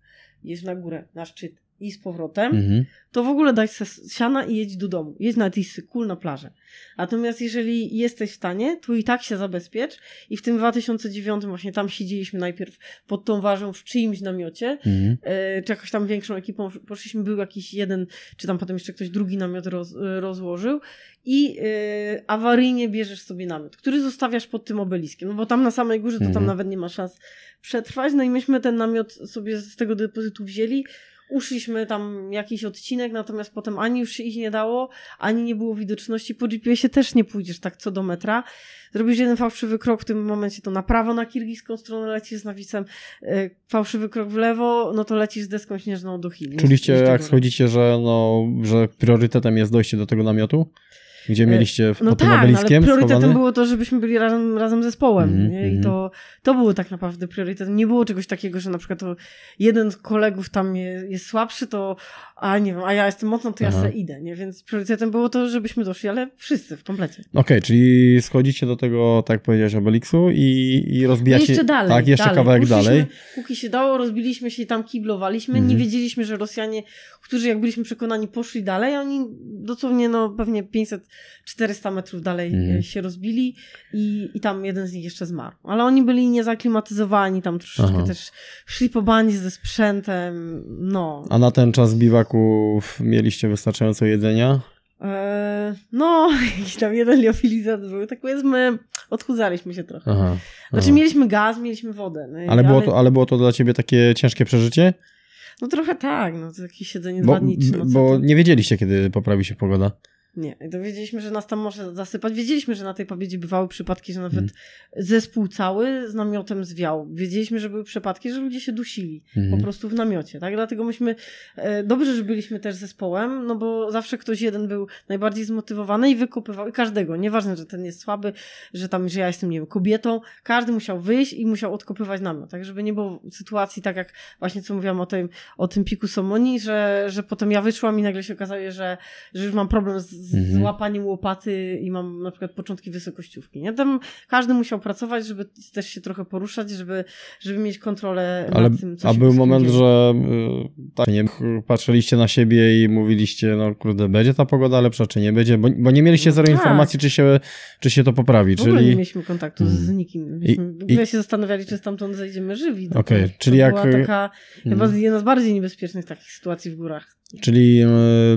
idziesz na górę, na szczyt i z powrotem, Mhm. to w ogóle daj se siana i jedź do domu. Jedź na jakiś kul na plażę. Natomiast jeżeli jesteś w stanie, to i tak się zabezpiecz i w tym 2009 właśnie tam siedzieliśmy najpierw pod tą warzą w czyimś namiocie, Mhm. e, czy jakoś tam większą ekipą poszliśmy, był jakiś jeden, czy tam potem jeszcze ktoś drugi namiot roz, e, rozłożył i e, awaryjnie bierzesz sobie namiot, który zostawiasz pod tym obeliskiem, no bo tam na samej górze to tam Mhm. nawet nie ma szans przetrwać, no i myśmy ten namiot sobie z tego depozytu wzięli, uszliśmy tam jakiś odcinek, natomiast potem ani już się iść nie dało, ani nie było widoczności. Po GPS-ie też nie pójdziesz tak co do metra. Zrobisz jeden fałszywy krok, w tym momencie to na prawo na kirgiską stronę lecisz z nawisem, e, fałszywy krok w lewo, no to lecisz z deską śnieżną do Chin. Czuliście, jak schodzicie, że, no, że priorytetem jest dojście do tego namiotu? Gdzie E, mieliście w- No pod tym tak, no ale priorytetem schowany? było to, żebyśmy byli razem, razem zespołem. Mhm, nie? I mhm. to, to było tak naprawdę priorytetem. Nie było czegoś takiego, że na przykład to jeden z kolegów tam je- jest słabszy, to a nie wiem, a ja jestem mocna, to ja Aha. se idę. Nie? Więc priorytetem było to, żebyśmy doszli, ale wszyscy w komplecie. Okej, czyli schodzicie do tego, tak jak powiedziałeś, obeliksu i, i No rozbijacie... jeszcze dalej. Tak, jeszcze dalej. kawałek dalej. Póki się dało, rozbiliśmy się i tam kiblowaliśmy. Mhm. Nie wiedzieliśmy, że Rosjanie, którzy jak byliśmy przekonani, poszli dalej, a oni dosłownie no pewnie 500 400 metrów dalej e, się rozbili i, i tam jeden z nich jeszcze zmarł. Ale oni byli niezaklimatyzowani, tam troszeczkę Aha. też szli po bandzie ze sprzętem, no. A na ten czas biwaków mieliście wystarczająco jedzenia? E, no, jakiś tam jeden liofilizat był, tak powiedzmy, odchudzaliśmy się trochę. Aha. Znaczy aha. mieliśmy gaz, mieliśmy wodę. No, Ale było, to, ale było to dla ciebie takie ciężkie przeżycie? No trochę tak, no to jakieś siedzenie Bo, dwa dni, trzy noce. bo to... nie wiedzieliście, kiedy poprawi się pogoda. Nie, dowiedzieliśmy, że nas tam może zasypać. Wiedzieliśmy, że na tej pobiedzie bywały przypadki, że nawet Mhm. zespół cały z namiotem zwiał. Wiedzieliśmy, że były przypadki, że ludzie się dusili Mhm. po prostu w namiocie, tak? Dlatego myśmy, e, dobrze, że byliśmy też zespołem, no bo zawsze ktoś jeden był najbardziej zmotywowany i wykopywał, i każdego, nieważne, że ten jest słaby, że tam, że ja jestem, nie wiem, kobietą, każdy musiał wyjść i musiał odkopywać namiot, tak? Żeby nie było sytuacji, tak jak właśnie co mówiłam o tym, o tym piku Somonii, że, że potem ja wyszłam i nagle się okazało, że, że już mam problem z, z Mhm. łapaniem łopaty i mam na przykład początki wysokościówki, nie? Tam każdy musiał pracować, żeby też się trochę poruszać, żeby, żeby mieć kontrolę Ale, nad tym, co a się był moment, dzieje. że y, tak, nie, patrzyliście na siebie i mówiliście, no kurde, będzie ta pogoda lepsza, czy nie będzie? Bo, bo nie mieliście No zero tak. informacji, czy się, czy się to poprawi. W ogóle nie Czyli, mieliśmy kontaktu z Mm. nikim. I- Myśmy w ogóle i- się zastanawiali, czy stamtąd zejdziemy żywi. No Okej, to, czyli to jak- była taka chyba Mhm. jedna z bardziej niebezpiecznych takich sytuacji w górach. Czyli, y,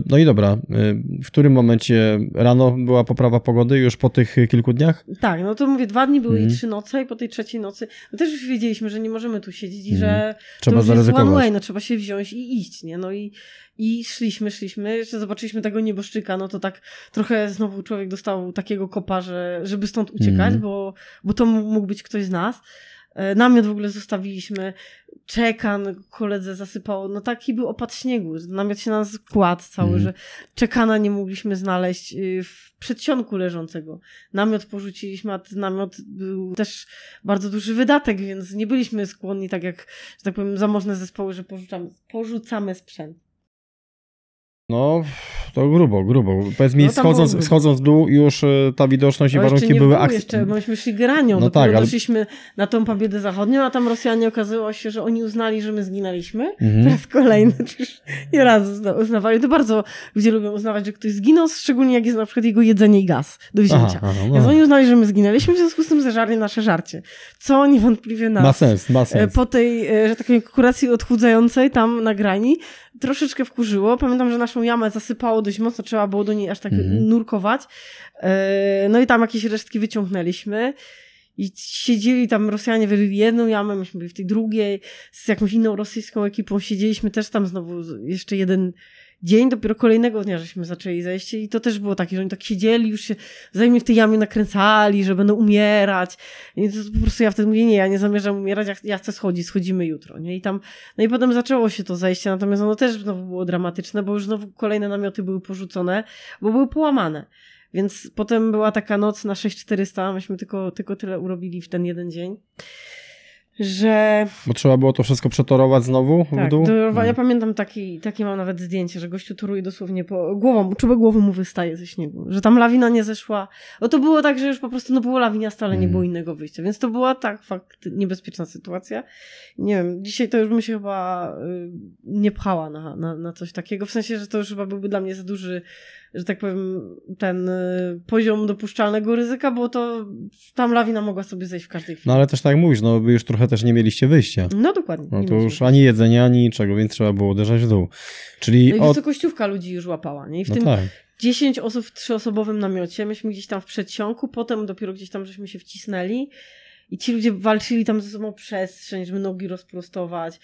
no i dobra, y, w którym momencie rano była poprawa pogody już po tych kilku dniach? Tak, no to mówię, dwa dni były Mhm. i trzy noce i po tej trzeciej nocy my też już wiedzieliśmy, że nie możemy tu siedzieć i Mhm. że Trzeba to już jest one way, no trzeba się wziąć i iść, nie? No i, i szliśmy, szliśmy, jeszcze zobaczyliśmy tego nieboszczyka, no to tak trochę znowu człowiek dostał takiego kopa, że, żeby stąd uciekać, Mhm. bo, bo to mógł być ktoś z nas. E, Namiot w ogóle zostawiliśmy, czekan koledze zasypało, no taki był opad śniegu, namiot się nas kładł cały, Mhm. że czekana nie mogliśmy znaleźć y, w przedsionku leżącego. Namiot porzuciliśmy, a ten namiot był też bardzo duży wydatek, więc nie byliśmy skłonni, tak jak, że tak powiem, zamożne zespoły, że porzucamy, porzucamy sprzęt. No, to grubo, grubo. Powiedz mi, No, schodząc, schodząc w dół, już y, ta widoczność i No warunki były było akc- jeszcze, myśmy szli granią, No no tak, ale- doszliśmy na tą pobiedę zachodnią, a tam Rosjanie okazało się, że oni uznali, że my zginęliśmy. Po Mhm. raz kolejny, już nie raz uzna- uznawali. To bardzo ludzie lubią uznawać, że ktoś zginął, szczególnie jak jest na przykład jego jedzenie i gaz do wzięcia. Aha, aha, Więc no. oni uznali, że my zginęliśmy, w związku z tym zeżarli nasze żarcie. Co niewątpliwie nas Ma sens, ma e, sens. po tej, e, że tak powiem, kuracji odchudzającej tam na grani troszeczkę wkurzyło. Pamiętam, że naszą jamę zasypało dość mocno, trzeba było do niej aż tak Mhm. nurkować. E, No i tam jakieś resztki wyciągnęliśmy. I siedzieli tam Rosjanie, wyrili jedną jamę, myśmy byli w tej drugiej, z jakąś inną rosyjską ekipą siedzieliśmy też tam znowu jeszcze jeden dzień, dopiero kolejnego dnia żeśmy zaczęli zejście i to też było takie, że oni tak siedzieli, już się wzajemnie w tej jamie nakręcali, że będą umierać. I to po prostu ja wtedy mówię, nie, ja nie zamierzam umierać, ja, ja chcę schodzić, schodzimy jutro, nie? I tam, no i potem zaczęło się to zejście, natomiast ono też znowu było dramatyczne, bo już znowu kolejne namioty były porzucone, bo były połamane. Więc potem była taka noc na 6400, myśmy tylko, tylko tyle urobili w ten jeden dzień, że Bo trzeba było to wszystko przetorować znowu w tak, dół? to, ja pamiętam taki, takie mam nawet zdjęcie, że gościu turuje dosłownie po głową, czubek głowy mu wystaje ze śniegu, że tam lawina nie zeszła. No to było tak, że już po prostu no było lawiniasto, ale nie Mhm. było innego wyjścia, więc to była tak fakt niebezpieczna sytuacja. Nie wiem, dzisiaj to już bym się chyba y, nie pchała na, na, na coś takiego, w sensie, że to już chyba byłby dla mnie za duży, że tak powiem, ten y, poziom dopuszczalnego ryzyka, bo to tam lawina mogła sobie zejść w każdej chwili. No ale też tak jak mówisz, no wy już trochę też nie mieliście wyjścia. No, dokładnie. No to już ani jedzenia, ani niczego, więc trzeba było uderzać w dół. Czyli No i od... wysokościówka ludzi już łapała, nie? I w No tym tak. 10 osób w trzyosobowym namiocie, myśmy gdzieś tam w przedsionku, potem dopiero gdzieś tam żeśmy się wcisnęli i ci ludzie walczyli tam ze sobą przestrzeń, żeby nogi rozprostować.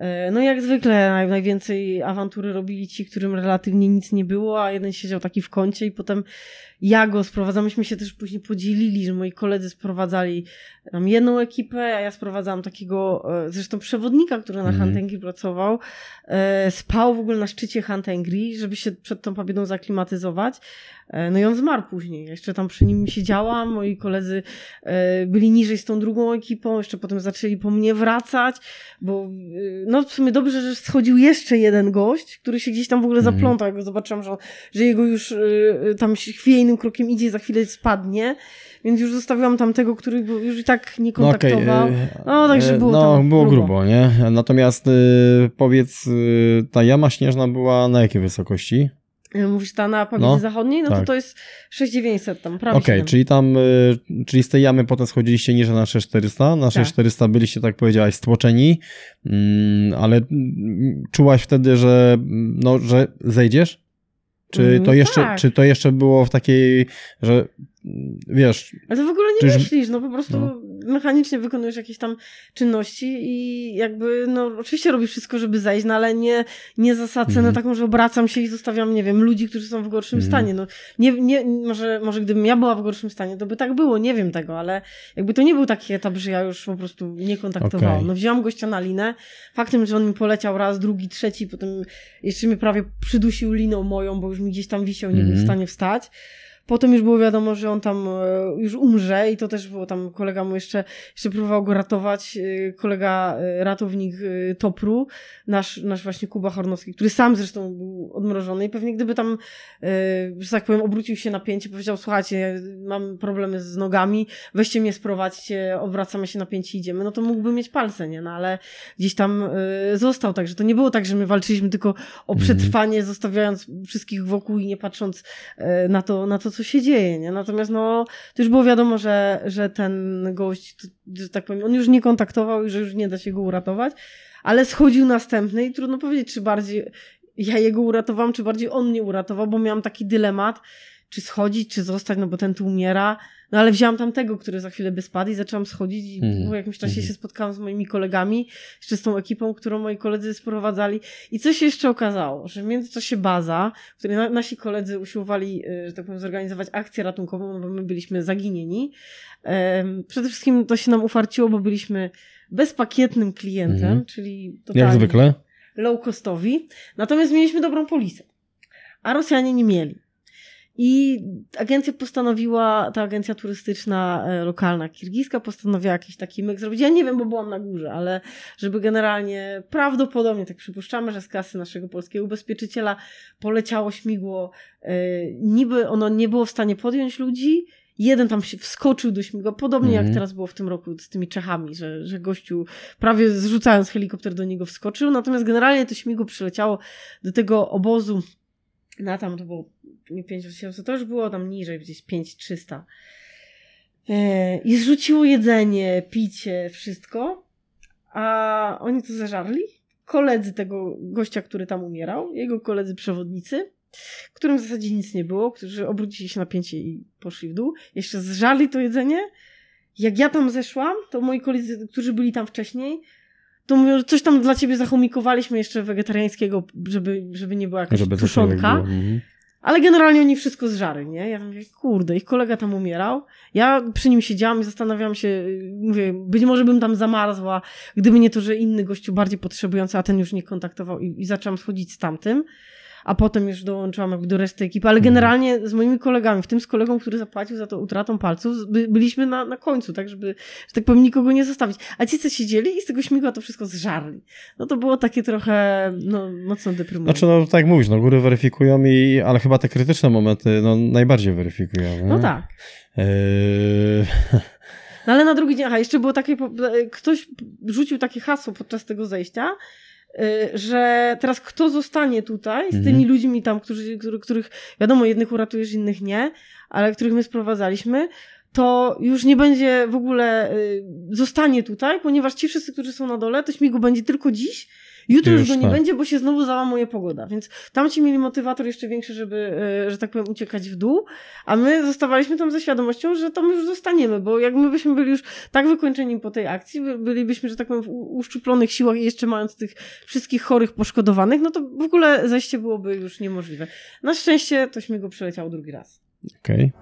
E, No jak zwykle naj, najwięcej awantury robili ci, którym relatywnie nic nie było, a jeden siedział taki w kącie i potem ja go sprowadzam. Myśmy się też później podzielili, że moi koledzy sprowadzali nam jedną ekipę, a ja sprowadzałam takiego e, zresztą przewodnika, który na Angry pracował. E, Spał w ogóle na szczycie Hunt Angry, żeby się przed tą pobiedą zaklimatyzować. E, No i on zmarł później. Ja Jeszcze tam przy nim siedziałam, moi koledzy byli niżej z tą drugą ekipą, jeszcze potem zaczęli po mnie wracać, bo no w sumie dobrze, że schodził jeszcze jeden gość, który się gdzieś tam w ogóle Mhm. zaplątał, jak go zobaczyłam, że, że jego już tam się chwiejnym krokiem idzie, za chwilę spadnie, więc już zostawiłam tamtego, który był- już i tak nie No kontaktował. e, No, także e, było No, tam było grubo. grubo, nie? Natomiast e, powiedz, e, ta jama śnieżna była na jakiej wysokości? Y, Mówisz ta na Pawiedzie No, Zachodniej? No to tak. to jest 6900 tam, prawie Okej, 7. czyli tam, y, czyli z tej jamy potem schodziliście niżej na 6400, na Tak. 6400 byliście, tak powiedziałaś, stłoczeni, mm, ale mm, czułaś wtedy, że, mm, no, że zejdziesz? Czy Mm, to, jeszcze, tak. czy to jeszcze było w takiej, że mm, wiesz, Ale to w ogóle nie już- myślisz, no po prostu no. mechanicznie wykonujesz jakieś tam czynności i jakby, no oczywiście robisz wszystko, żeby zejść, no ale nie, nie za cenę Mhm. taką, że obracam się i zostawiam, nie wiem, ludzi, którzy są w gorszym Mhm. stanie. No nie, nie, może, może gdybym ja była w gorszym stanie, to by tak było, nie wiem tego, ale jakby to nie był taki etap, że ja już po prostu nie kontaktowałam. Okej. No wzięłam gościa na linę, faktem, że on mi poleciał raz, drugi, trzeci, potem jeszcze mnie prawie przydusił liną moją, bo już mi gdzieś tam wisiał, nie był w Mhm. stanie wstać. Potem już było wiadomo, że on tam e, już umrze i to też było tam, kolega mu jeszcze, jeszcze próbował go ratować, e, kolega e, ratownik Topru, nasz, nasz właśnie Kuba Hornowski, który sam zresztą był odmrożony i pewnie gdyby tam, że tak powiem, obrócił się na pięcie, powiedział, słuchajcie, mam problemy z nogami, weźcie mnie, sprowadźcie, obracamy się na pięcie i idziemy, no to mógłby mieć palce, nie? No ale gdzieś tam został, także to nie było tak, że my walczyliśmy tylko o Mhm. przetrwanie, zostawiając wszystkich wokół i nie patrząc na to, na to, co się dzieje, nie? Natomiast no, to już było wiadomo, że, że ten gość, że tak powiem, on już nie kontaktował i że już nie da się go uratować, ale schodził następny i trudno powiedzieć, czy bardziej ja jego uratowałam, czy bardziej on mnie uratował, bo miałam taki dylemat, czy schodzić, czy zostać, no bo ten tu umiera. No ale wzięłam tamtego, który za chwilę by spadł i zaczęłam schodzić i Mhm. po jakimś czasie Mhm. się spotkałam z moimi kolegami, jeszcze z tą ekipą, którą moi koledzy sprowadzali i co się jeszcze okazało, że w międzyczasie baza, w której na, nasi koledzy usiłowali, y, że tak powiem, zorganizować akcję ratunkową, no bo my byliśmy zaginieni. Em, Przede wszystkim to się nam ufarciło, bo byliśmy bezpakietnym klientem, Mhm. czyli totalnie jak zwykle? low costowi, natomiast mieliśmy dobrą polisę, a Rosjanie nie mieli. I agencja postanowiła, ta agencja turystyczna e, lokalna, kirgiska, postanowiła jakiś taki myk zrobić. Ja nie wiem, bo byłam na górze, ale żeby generalnie, prawdopodobnie tak przypuszczamy, że z kasy naszego polskiego ubezpieczyciela poleciało śmigło, e, niby ono nie było w stanie podjąć ludzi, Jeden tam się wskoczył do śmigła, podobnie Mhm. jak teraz było w tym roku z tymi Czechami, że, że gościu prawie zrzucając helikopter do niego wskoczył. Natomiast generalnie to śmigło przyleciało do tego obozu na tam to było nie 5800, to już było tam niżej, gdzieś 5300. E, I zrzuciło jedzenie, picie, wszystko. A oni to zażarli. Koledzy tego gościa, który tam umierał, jego koledzy przewodnicy, którym w zasadzie nic nie było, którzy obrócili się na pięcie i poszli w dół, jeszcze zżarli to jedzenie. Jak ja tam zeszłam, to moi koledzy, którzy byli tam wcześniej, to mówią, że coś tam dla ciebie zachomikowaliśmy jeszcze wegetariańskiego, żeby, żeby nie była jakaś Żeby tuszonka. Mhm. Ale generalnie oni wszystko zżarli, nie? Ja mówię, kurde, ich kolega tam umierał. Ja przy nim siedziałam i zastanawiałam się, mówię, być może bym tam zamarzła, gdyby nie to, że inny gościu bardziej potrzebujący, a ten już nie kontaktował i, i zaczęłam schodzić z tamtym. A potem już dołączyłam jakby do reszty ekipy, ale Mhm. generalnie z moimi kolegami, w tym z kolegą, który zapłacił za to utratą palców, by, byliśmy na, na końcu, tak, żeby, że tak powiem, nikogo nie zostawić. A ci, co siedzieli i z tego śmigła to wszystko zżarli. No to było takie trochę, no, mocno deprymujące. Znaczy, no tak jak mówisz, no góry weryfikują, i, ale chyba te krytyczne momenty no, najbardziej weryfikują. Nie? No tak. Eee, No ale na drugi dzień, aha, jeszcze było takie, ktoś rzucił takie hasło podczas tego zejścia, że teraz kto zostanie tutaj z Mhm. tymi ludźmi tam, którzy, którzy, których, wiadomo, jednych uratujesz, innych nie, ale których my sprowadzaliśmy, to już nie będzie w ogóle, y, zostanie tutaj, ponieważ ci wszyscy, którzy są na dole, to śmigu będzie tylko dziś, jutro już Już go nie tak. będzie, bo się znowu załamuje pogoda, więc tamci mieli motywator jeszcze większy, żeby, y, że tak powiem, uciekać w dół, a my zostawaliśmy tam ze świadomością, że tam już zostaniemy, bo jak my byśmy byli już tak wykończeni po tej akcji, by- bylibyśmy, że tak powiem, w uszczuplonych siłach i jeszcze mając tych wszystkich chorych, poszkodowanych, no to w ogóle zejście byłoby już niemożliwe. Na szczęście to śmigło przeleciało drugi raz. Okej.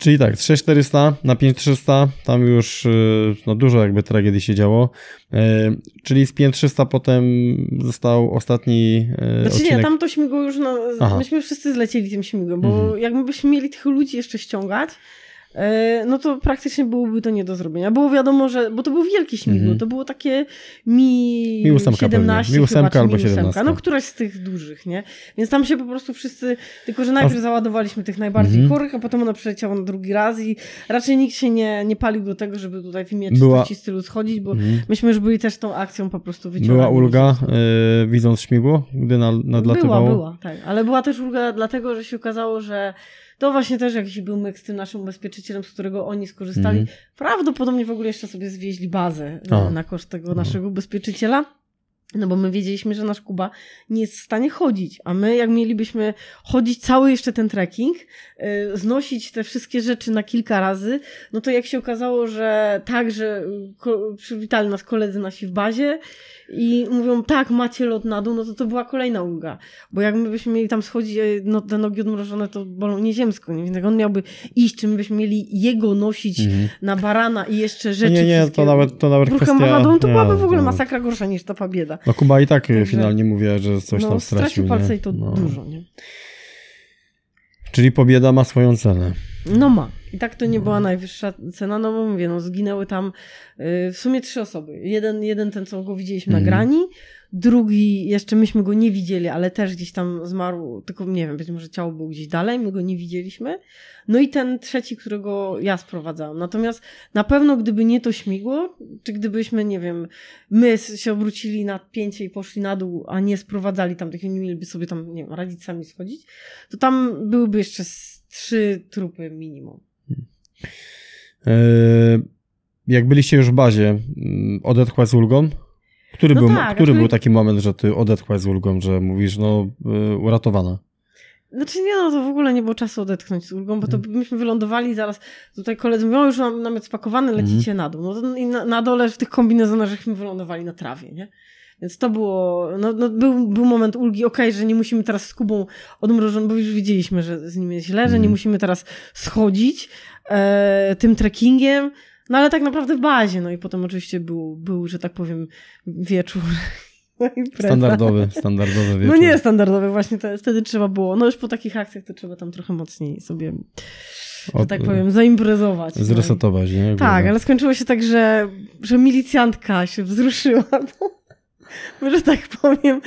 Czyli tak, z 6400 na 5300, tam już y, no, dużo jakby tragedii się działo. Y, Czyli z 5300 potem został ostatni y, Znaczy odcinek. nie, tam to śmigło już, no, Aha. myśmy wszyscy zlecieli tym śmigłem, bo Mhm. jakbyśmy mieli tych ludzi jeszcze ściągać, no to praktycznie byłoby to nie do zrobienia. Było wiadomo, że, bo to był wielkie śmigło, Mhm. to było takie mi, Mi ósemka 17 pewnie. Mi ósemka chyba, czy albo mi ósemka. 17. No któraś z tych dużych, nie? Więc tam się po prostu wszyscy, tylko że najpierw załadowaliśmy tych najbardziej Mhm. chorych, a potem ono przeleciało na drugi raz i raczej nikt się nie, nie palił do tego, żeby tutaj w imię Była- stylu schodzić, bo Mhm. myśmy już byli też tą akcją po prostu wyciągani. Była ulga, y, widząc śmigło, gdy na, nadlatywało? Była, była, tak. Ale była też ulga dlatego, że się okazało, że to właśnie też jakiś był myk z tym naszym ubezpieczycielem, z którego oni skorzystali. Mhm. Prawdopodobnie w ogóle jeszcze sobie zwieźli bazę na, na koszt tego naszego ubezpieczyciela. No bo my wiedzieliśmy, że nasz Kuba nie jest w stanie chodzić, a my jak mielibyśmy chodzić cały jeszcze ten trekking, yy, znosić te wszystkie rzeczy na kilka razy, no to jak się okazało, że tak, że y, przywitali nas koledzy nasi w bazie i mówią, tak, macie lot na dół, no to to była kolejna ulga. Bo jak my byśmy mieli tam schodzić, e, no, te nogi odmrożone, to bolą nieziemsko, nie? Więc jak on miałby iść, czy my byśmy mieli jego nosić Mhm. na barana i jeszcze rzeczy Nie, nie, to nawet, to nawet kwestia... to nie, byłaby w ogóle masakra gorsza niż ta pobieda. No Kuba i tak y, Także- finalnie mówiła, że coś no, tam stracił. stracił palce nie? i to no. dużo, nie? Czyli pobieda ma swoją cenę. No ma. I tak to nie była najwyższa cena, no bo mówię, no zginęły tam y, w sumie trzy osoby. Jeden, jeden ten, co go widzieliśmy Mhm. na grani, drugi, jeszcze myśmy go nie widzieli, ale też gdzieś tam zmarł, tylko nie wiem, być może ciało było gdzieś dalej, my go nie widzieliśmy. No i ten trzeci, którego ja sprowadzałam. Natomiast na pewno gdyby nie to śmigło, czy gdybyśmy, nie wiem, my się obrócili na pięcie i poszli na dół, a nie sprowadzali tam tych, nie mieliby sobie tam, nie wiem, radzić sami schodzić, to tam byłyby jeszcze trzy trupy minimum. E, jak byliście już w bazie, mm, odetchłaś z ulgą? Który, No był, tak, który aczkolwiek- był taki moment, że ty odetchłaś z ulgą, że mówisz, no y, uratowana? Znaczy nie, no to w ogóle nie było czasu odetchnąć z ulgą, bo to Mhm. myśmy wylądowali zaraz, tutaj koledzy mówią, już nam, namiot spakowany, lecicie Mhm. na dół. No i na, na dole w tych kombinezonach żeśmy wylądowali na trawie, nie? Więc to było, no, no był, był moment ulgi, okej, że nie musimy teraz z Kubą odmrożoną, bo już wiedzieliśmy, że z nim jest źle, że Mhm. nie musimy teraz schodzić e, tym trekkingiem, no ale tak naprawdę w bazie, no i potem oczywiście był, był że tak powiem, wieczór. No. Standardowy, standardowy No wieczór. nie standardowy, właśnie to, wtedy trzeba było. No już po takich akcjach to trzeba tam trochę mocniej sobie, że Od- tak powiem, zaimprezować. no. Zresetować, nie? Tak, ale skończyło się tak, że, że milicjantka się wzruszyła. bo, że tak powiem,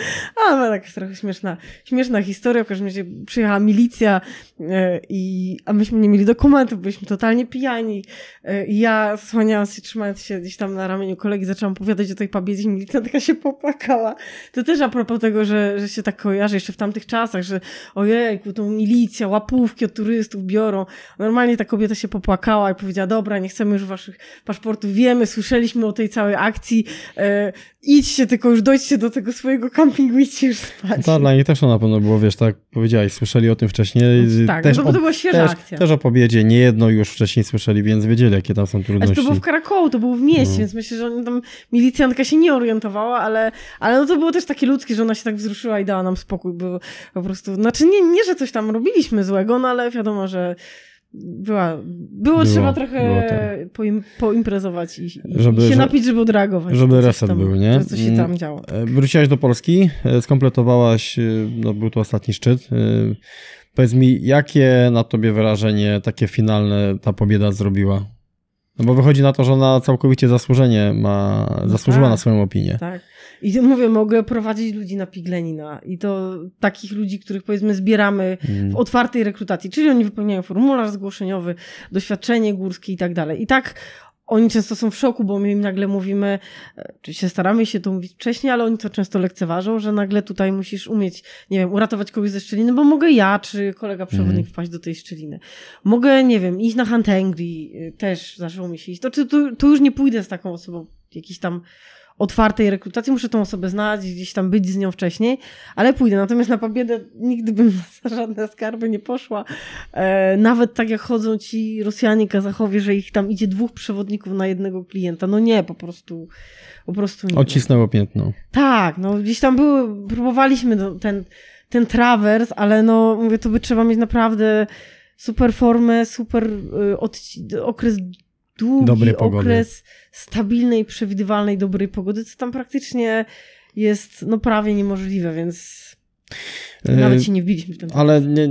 a tak trochę śmieszna, śmieszna historia. W każdym razie przyjechała milicja e, i, a myśmy nie mieli dokumentów, byliśmy totalnie pijani. E, I ja słaniając się, trzymając się gdzieś tam na ramieniu kolegi, zaczęłam opowiadać o tej pabiedzie i milicjantka się popłakała. To też a propos tego, że, że się tak kojarzy jeszcze w tamtych czasach, że ojejku, tą milicja, łapówki od turystów biorą. Normalnie ta kobieta się popłakała i powiedziała, dobra, nie chcemy już waszych paszportów, wiemy, słyszeliśmy o tej całej akcji, e, idźcie, tylko już dojdźcie do tego swojego campingu, idźcie już spać. To dla nich też to na pewno było, wiesz, tak powiedziałeś, słyszeli o tym wcześniej. tak, też no to, o, to była świeża też, akcja. też o pobiedzie nie jedno już wcześniej słyszeli, więc wiedzieli, jakie tam są Znaczy, trudności. to było w Karakołu, to było w mieście, No. więc myślę, że oni tam milicjantka się nie orientowała, ale, ale no to było też takie ludzkie, że ona się tak wzruszyła i dała nam spokój, bo po prostu, znaczy nie, nie że coś tam robiliśmy złego, no ale wiadomo, że była, było, Było, trzeba trochę było tak. poim, poimprezować i, i Żeby- się że- napić, żeby odreagować. żeby reset tam, był, nie? To, co się Mm. tam działo. E, Wróciłaś do Polski, e, skompletowałaś, e, no był to ostatni szczyt. Powiedz mi, jakie na tobie wrażenie takie finalne ta pobieda zrobiła? No bo wychodzi na to, że ona całkowicie zasłużenie ma, No zasłużyła tak. na swoją opinię. Tak. I to mówię, mogę prowadzić ludzi na piglenina i to takich ludzi, których powiedzmy zbieramy Mm. w otwartej rekrutacji, czyli oni wypełniają formularz zgłoszeniowy, doświadczenie górskie i tak dalej. I tak oni często są w szoku, bo my im nagle mówimy, e, oczywiście staramy się to mówić wcześniej, ale oni to często lekceważą, że nagle tutaj musisz umieć, nie wiem, uratować kogoś ze szczeliny, bo mogę ja, czy kolega przewodnik Mhm. wpaść do tej szczeliny. Mogę, nie wiem, iść na Hantengri, y, też zaczęło mi się iść. To czy tu, tu już nie pójdę z taką osobą, jakiś tam otwartej rekrutacji, muszę tą osobę znać, gdzieś tam być z nią wcześniej, ale pójdę. Natomiast na pobiedę nigdy bym za żadne skarby nie poszła. E, nawet tak jak chodzą ci Rosjanie, Kazachowie, że ich tam idzie dwóch przewodników na jednego klienta. No nie, po prostu, po prostu nie. Odcisnęło piętno. Tak, no gdzieś tam były, próbowaliśmy ten, ten trawers, ale no mówię, to by trzeba mieć naprawdę super formę, super y, okres długi, Dobrej pogody. okres stabilnej, przewidywalnej, dobrej pogody, co tam praktycznie jest no prawie niemożliwe, więc Nawet się nie wbiliśmy w ten Ale nie,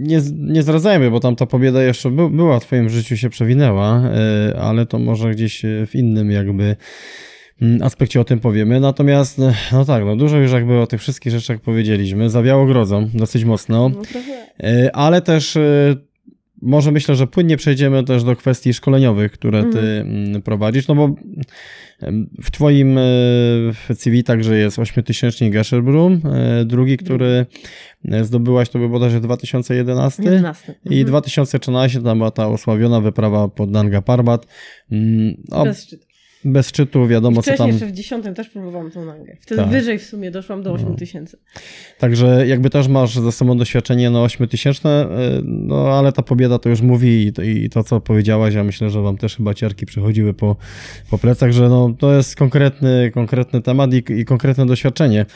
nie, nie zdradzajmy, bo tam ta pobieda jeszcze by, była w twoim życiu, się przewinęła, e, ale to może gdzieś w innym jakby mm, aspekcie o tym powiemy. Natomiast, no tak, no dużo już jakby o tych wszystkich rzeczach powiedzieliśmy. Zawiało grodzą dosyć mocno, No ale też może myślę, że płynnie przejdziemy też do kwestii szkoleniowych, które ty mm, prowadzisz, no bo w twoim e, CV także jest 8000 Gesherbrum, e, drugi, który e, zdobyłaś, to był bodajże 2011 11. i Mhm. 2013 tam była ta osławiona wyprawa pod Nanga Parbat. Mm, O, bez, Bez szczytu. wiadomo co Wcześniej tam. jeszcze w 10 też próbowałam tą nangę. Wtedy Tak. wyżej w sumie doszłam do 8 No. tysięcy. Także jakby też masz za sobą doświadczenie no 8000, e, no ale ta pobieda to już mówi i to, i to co powiedziałaś, ja myślę, że wam też chyba ciarki przechodziły po, po plecach, że no to jest konkretny, konkretny temat i, i konkretne doświadczenie.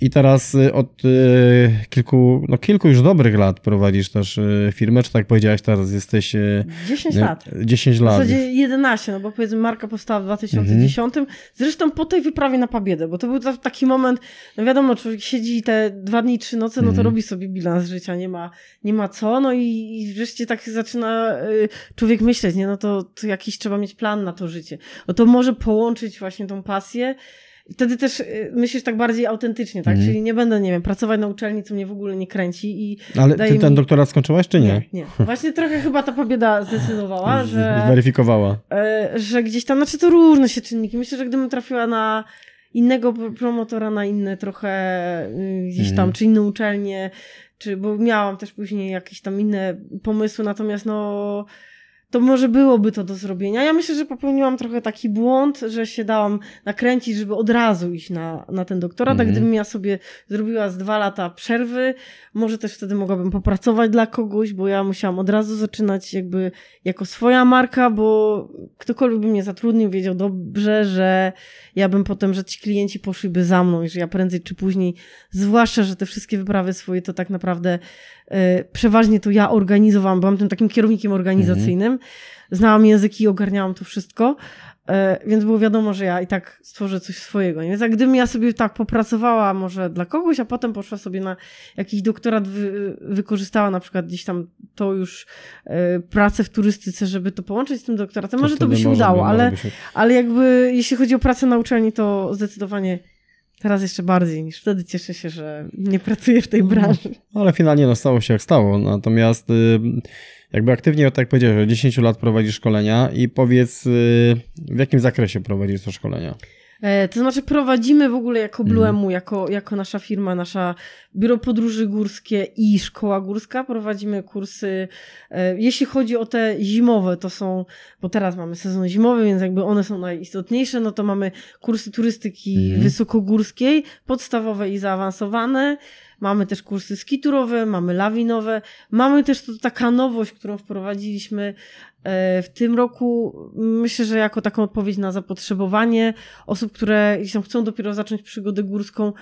I teraz y, od y, kilku, no kilku już dobrych lat prowadzisz też y, firmę, czy tak powiedziałaś, teraz jesteś y, 10 y, lat. 10 W lat. zasadzie 11, no bo powiedzmy marka powstała w 2010. Mhm. Zresztą po tej wyprawie na Pabiedę, bo to był ta, taki moment, no wiadomo, człowiek siedzi te dwa dni, trzy noce, no to Mhm. robi sobie bilans życia, nie ma, nie ma co, no i, i wreszcie tak zaczyna człowiek myśleć, nie, no to, to jakiś trzeba mieć plan na to życie. No to może połączyć właśnie tą pasję i Wtedy też y, myślisz tak bardziej autentycznie, tak? Mhm. Czyli nie będę, nie wiem, pracować na uczelni, co mnie w ogóle nie kręci i Ale ty ten mi- doktorat skończyłaś, czy nie? nie, nie. Właśnie trochę chyba ta pobieda zdecydowała, że... Zweryfikowała. E, że gdzieś tam, znaczy to różne się czynniki. Myślę, że gdybym trafiła na innego pr- promotora, na inne trochę y, gdzieś tam, Mhm. czy inne uczelnie, czy, bo miałam też później jakieś tam inne pomysły, natomiast no to może byłoby to do zrobienia. Ja myślę, że popełniłam trochę taki błąd, że się dałam nakręcić, żeby od razu iść na, na ten doktorat, a Mhm. gdybym ja sobie zrobiła z dwa lata przerwy, może też wtedy mogłabym popracować dla kogoś, bo ja musiałam od razu zaczynać jakby jako swoja marka, bo ktokolwiek by mnie zatrudnił, wiedział dobrze, że ja bym potem, że ci klienci poszliby za mną i że ja prędzej czy później, zwłaszcza, że te wszystkie wyprawy swoje to tak naprawdę przeważnie to ja organizowałam, byłam tym takim kierownikiem organizacyjnym, znałam języki i ogarniałam to wszystko, e, więc było wiadomo, że ja i tak stworzę coś swojego. Więc jak gdybym ja sobie tak popracowała może dla kogoś, a potem poszła sobie na jakiś doktorat, wy, wykorzystała na przykład gdzieś tam to już e, pracę w turystyce, żeby to połączyć z tym doktoratem, może to by się udało, by- ale, się- ale jakby jeśli chodzi o pracę na uczelni, to zdecydowanie teraz jeszcze bardziej niż wtedy cieszę się, że nie pracuję w tej branży. Ale finalnie no, stało się jak stało. Natomiast y, jakby aktywnie, tak jak powiedziałeś, że 10 lat prowadzisz szkolenia i powiedz, y, w jakim zakresie prowadzisz te szkolenia? E, To znaczy prowadzimy w ogóle jako Mhm. Bluemu, jako, jako nasza firma, nasza Biuro Podróży Górskie i Szkoła Górska. Prowadzimy kursy, e, jeśli chodzi o te zimowe, to są, bo teraz mamy sezon zimowy, więc jakby one są najistotniejsze, no to mamy kursy turystyki Mhm. wysokogórskiej, podstawowe i zaawansowane. Mamy też kursy skiturowe, mamy lawinowe. Mamy też to taka nowość, którą wprowadziliśmy e, w tym roku. Myślę, że jako taką odpowiedź na zapotrzebowanie osób, które chcą dopiero zacząć przygodę górską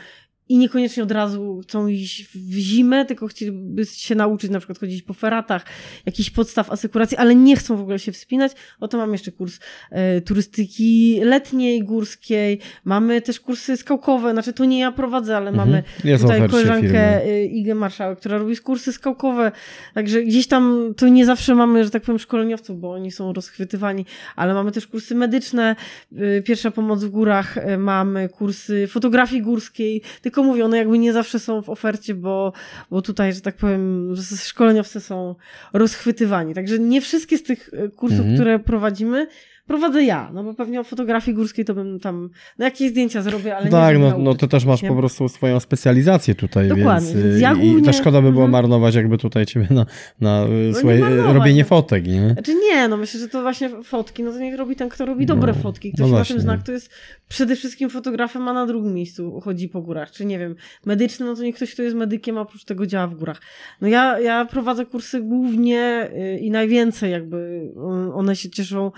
i niekoniecznie od razu chcą iść w zimę, tylko chcieliby się nauczyć na przykład chodzić po feratach, jakichś podstaw asekuracji, ale nie chcą w ogóle się wspinać. Oto mam jeszcze kurs e, turystyki letniej, górskiej. Mamy też kursy skałkowe, znaczy to nie ja prowadzę, ale mamy Mhm. Jest w tutaj koleżankę firmy. y, Igę Marszałek, która robi kursy skałkowe, także gdzieś tam to nie zawsze mamy, że tak powiem, szkoleniowców, bo oni są rozchwytywani, ale mamy też kursy medyczne, y, pierwsza pomoc w górach, y, mamy kursy fotografii górskiej, tylko mówię, one jakby nie zawsze są w ofercie, bo, bo tutaj, że tak powiem, szkoleniowcy są rozchwytywani, także nie wszystkie z tych y, kursów, Mhm. które prowadzimy, prowadzę ja, no bo pewnie o fotografii górskiej to bym tam, no jakieś zdjęcia zrobię, ale nie tak, będę no, no ty też masz nie? po prostu swoją specjalizację tutaj, Dokładnie, więc, więc y, ja i głównie- to szkoda by było Mhm. marnować jakby tutaj ciebie na, na nie słuchaj, y, marnować, robienie no. fotek, nie? Znaczy nie, no myślę, że to właśnie fotki, no to niech robi ten, kto robi dobre No, fotki. no Ktoś na tym znak, to jest przede wszystkim fotografem, a na drugim miejscu chodzi po górach. Czy nie wiem, medyczny, no to niech ktoś, kto jest medykiem, a oprócz tego działa w górach. No ja, ja prowadzę kursy głównie y, i najwięcej jakby one się cieszą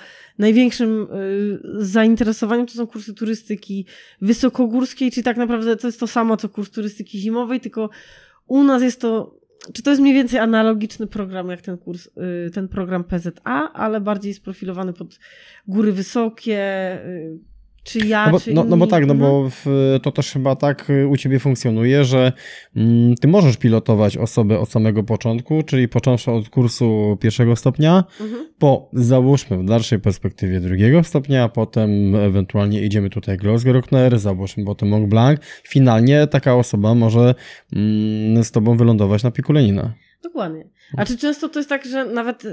największym y, zainteresowaniem to są kursy turystyki wysokogórskiej, czyli tak naprawdę to jest to samo, co kurs turystyki zimowej, tylko u nas jest to czy to jest mniej więcej analogiczny program jak ten kurs, y, ten program PZA, ale bardziej sprofilowany pod góry wysokie, y, Czy ja, No bo, czy no, no bo tak, no Mhm. bo w, to też chyba tak y, u ciebie funkcjonuje, że mm, ty możesz pilotować osobę od samego początku, czyli począwszy od kursu pierwszego stopnia, Mhm. po załóżmy w dalszej perspektywie drugiego stopnia, potem ewentualnie idziemy tutaj Glossgruckner, załóżmy potem Mont Blanc. Finalnie taka osoba może mm, z tobą wylądować na piku Lenina. Dokładnie. A czy często to jest tak, że nawet yy,